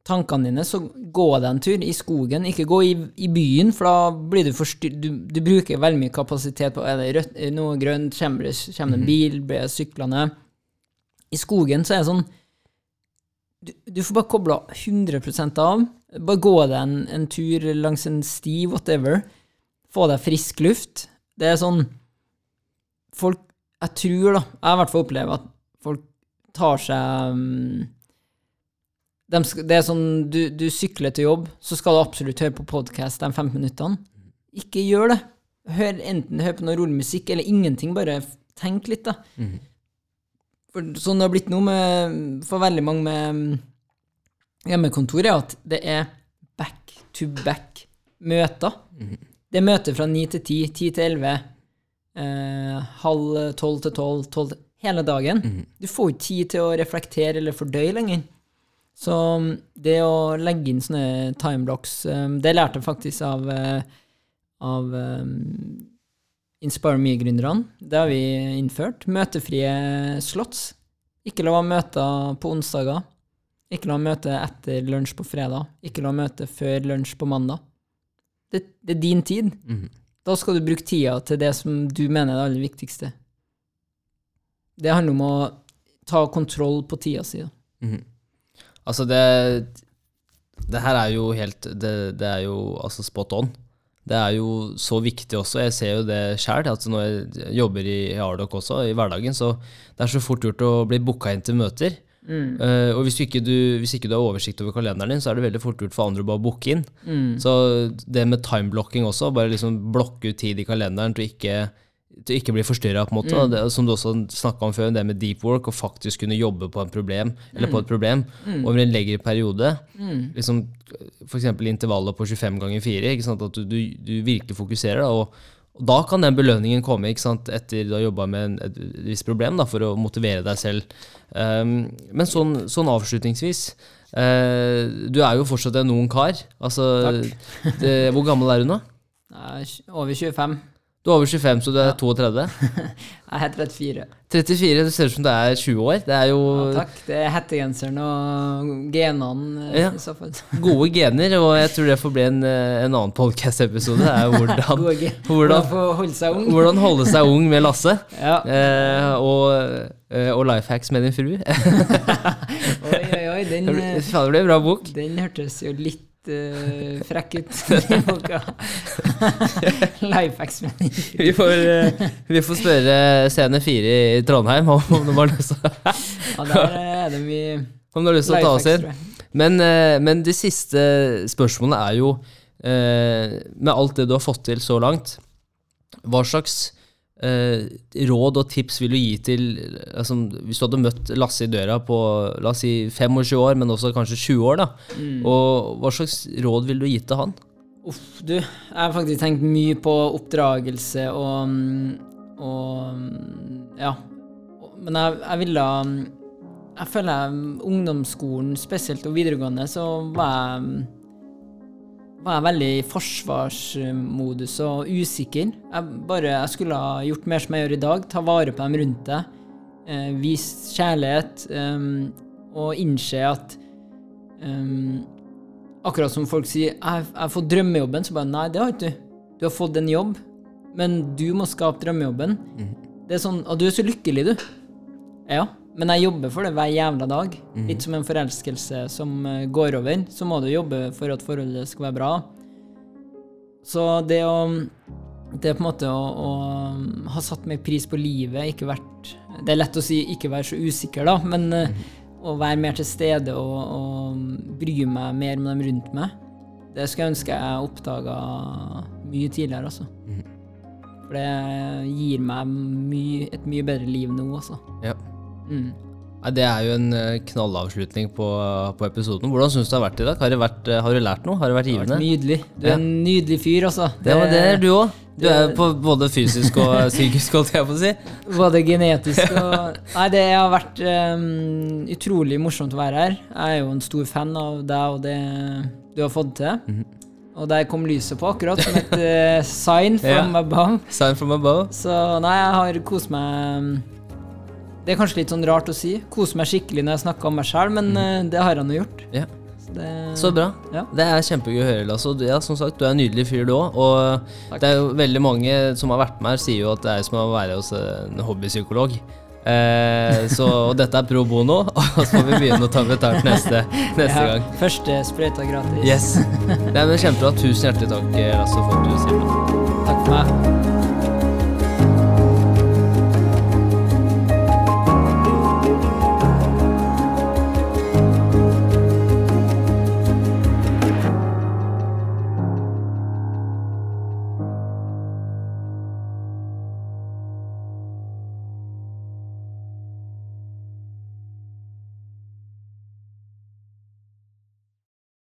tankene dine, så gå deg en tur i skogen. Ikke gå i, i byen, for da blir du forstyrret. du, du bruker veldig mye kapasitet på Er det rødt, noe grønt, kommer det kommer det en bil, blir jeg syklende? I skogen så er det sånn du, du får bare kobla 100% av. Bare gå deg en, en tur langs en sti, whatever. Få deg frisk luft. Det er sånn Folk Jeg tror, da Jeg har i hvert fall opplevd at folk tar seg um, dem Det er sånn du, du sykler til jobb, så skal du absolutt høre på podkast de 15 minuttene. Ikke gjør det. Hør enten hør på noe rolig musikk eller ingenting. Bare tenk litt, da. For sånn det har blitt nå med, for veldig mange med hjemmekontor, er at det er back to back møter. Det er møter fra 9 til 10, 10 til 11, eh, halv 12 til tolv, tolv hele dagen. Du får ikke tid til å reflektere eller fordøye lenger. Så um, det å legge inn sånne timeblocks, um, det lærte jeg faktisk av, eh, av um, Inspire Me-gründerne. Det har vi innført. Møtefrie slots. Ikke la møter på onsdager. Ikke la møte etter lunsj på fredag. Ikke la møte før lunsj på mandag. Det, det er din tid. Mhm. Da skal du bruke tida til det som du mener er det aller viktigste. Det handler om å ta kontroll på tida si. Mm. Altså, det Det her er jo helt Det, det er jo altså spot on. det er jo så viktig også. Jeg ser jo det sjøl, at når jeg jobber i Ardoc også, i hverdagen, så det er så fort gjort å bli booka inn til møter. Eh, og hvis ikke, du, hvis ikke du har oversikt over kalenderen din, så er det veldig fort gjort for andre å bare booke inn. Så det med timeblocking også, bare liksom blokke ut tid i kalenderen til ikke til ikke bli forstyrra, på en måte. Det, som du også snakka om før, det med deep work, og faktisk kunne jobbe på, problem, eller på et problem over en lengre periode. Liksom, F.eks. intervallet på 25 ganger 4. Ikke sant? At du, du, du virkelig fokuserer. Da, og, og da kan den belønningen komme ikke sant? etter du har jobba med en, et visst problem, da, for å motivere deg selv. Um, men sånn, sånn avslutningsvis uh, Du er jo fortsatt en ung kar. Altså, det, hvor gammel er du nå? Er over 25. Du er over 25, så du er 32? [laughs] Jeg er 34. 34, Du ser ut som du er 20 år. Det er jo Ja, takk. Det er hettegenseren og genene eh, Ja. i så fall. [laughs] gode gener, og jeg tror det får bli en, eh, en annen podcast-episode. Det er [laughs] hvordan, hvordan, holde seg ung. hvordan holde seg ung med Lasse. Ja. Eh, og, eh, og life hacks med din fru. Oi, oi, oi. Den, det ble en bra bok. den hørtes jo litt eh, frekk ut. Lifehacks med. Vi får, eh, vi får spørre Scene 4 i Trondheim om de har lyst til Ja, der er det mye om de har lyst til å ta oss inn. Men, uh, men de siste spørsmålene er jo eh, Med alt det du har fått til så langt, hva slags eh, råd og tips vil du gi til altså, Hvis du hadde møtt Lasse i døra på la oss si 25 år, men også kanskje 20 år, da. Og hva slags råd vil du gi til han? Uff, du. Jeg har faktisk tenkt mye på oppdragelse og, mm, og mm, Ja. Men jeg, jeg ville mm, Jeg føler jeg, mm, ungdomsskolen spesielt, og videregående, så var jeg mm, var jeg veldig i forsvarsmodus og usikker. Jeg, bare, jeg skulle ha gjort mer som jeg gjør i dag. Ta vare på dem rundt deg. Eh, vist kjærlighet. em, og innse at em, Akkurat som folk sier 'jeg har fått drømmejobben', så bare Nei, det har ikke du. Du har fått en jobb, men du må skape drømmejobben. Det er sånn Og du er så lykkelig, du. Ja, men jeg jobber for det hver jævla dag. Litt som en forelskelse som eh, går over. Så må du jobbe for at forholdet skal være bra. Så det å Det på en måte å, å ha satt meg pris på livet, ikke vært Det er lett å si ikke være så usikker, da, men mm. å være mer til stede og, og bry meg mer om dem rundt meg, det skulle jeg ønske jeg oppdaga mye tidligere, altså. For det gir meg my, et mye bedre liv nå, altså. Ja. Mm. Nei, det er jo en eh, knallavslutning på, på episoden. Hvordan syns du det har vært i dag? Har, det vært, eh, har du lært noe? Har det vært givende? Det har vært nydelig. Du er en nydelig fyr, altså. Det, var det er du òg. Du er på både fysisk og psykisk, holdt jeg på å si. Både genetisk og [laughs] Nei, det har vært um, utrolig morsomt å være her. Jeg er jo en stor fan av deg og det du har fått til. Mhm. Og der kom lyset på, akkurat som et uh, sign [laughs] from Ja. above. Sign from above. Så nei, jeg har kost meg Det er kanskje litt sånn rart å si. Kose meg skikkelig når jeg snakker om meg sjæl, men eh, det har han jo gjort. Ja. Så det, Så bra. Ja. Det er kjempegøy å høre. Lasse. Du- Ja, som sagt, du er en nydelig fyr, du òg. Og Takk. det er jo veldig mange som har vært med her, sier jo at det er som å være hos en hobbypsykolog. Eh, så, og dette er pro bono, [laughs] og så får vi begynne å ta betalt neste, neste Ja, gang. Første sprøyta gratis. Yes. Nei, men Kjempebra. Tusen hjertelig takk, Lasse, for at du sier det.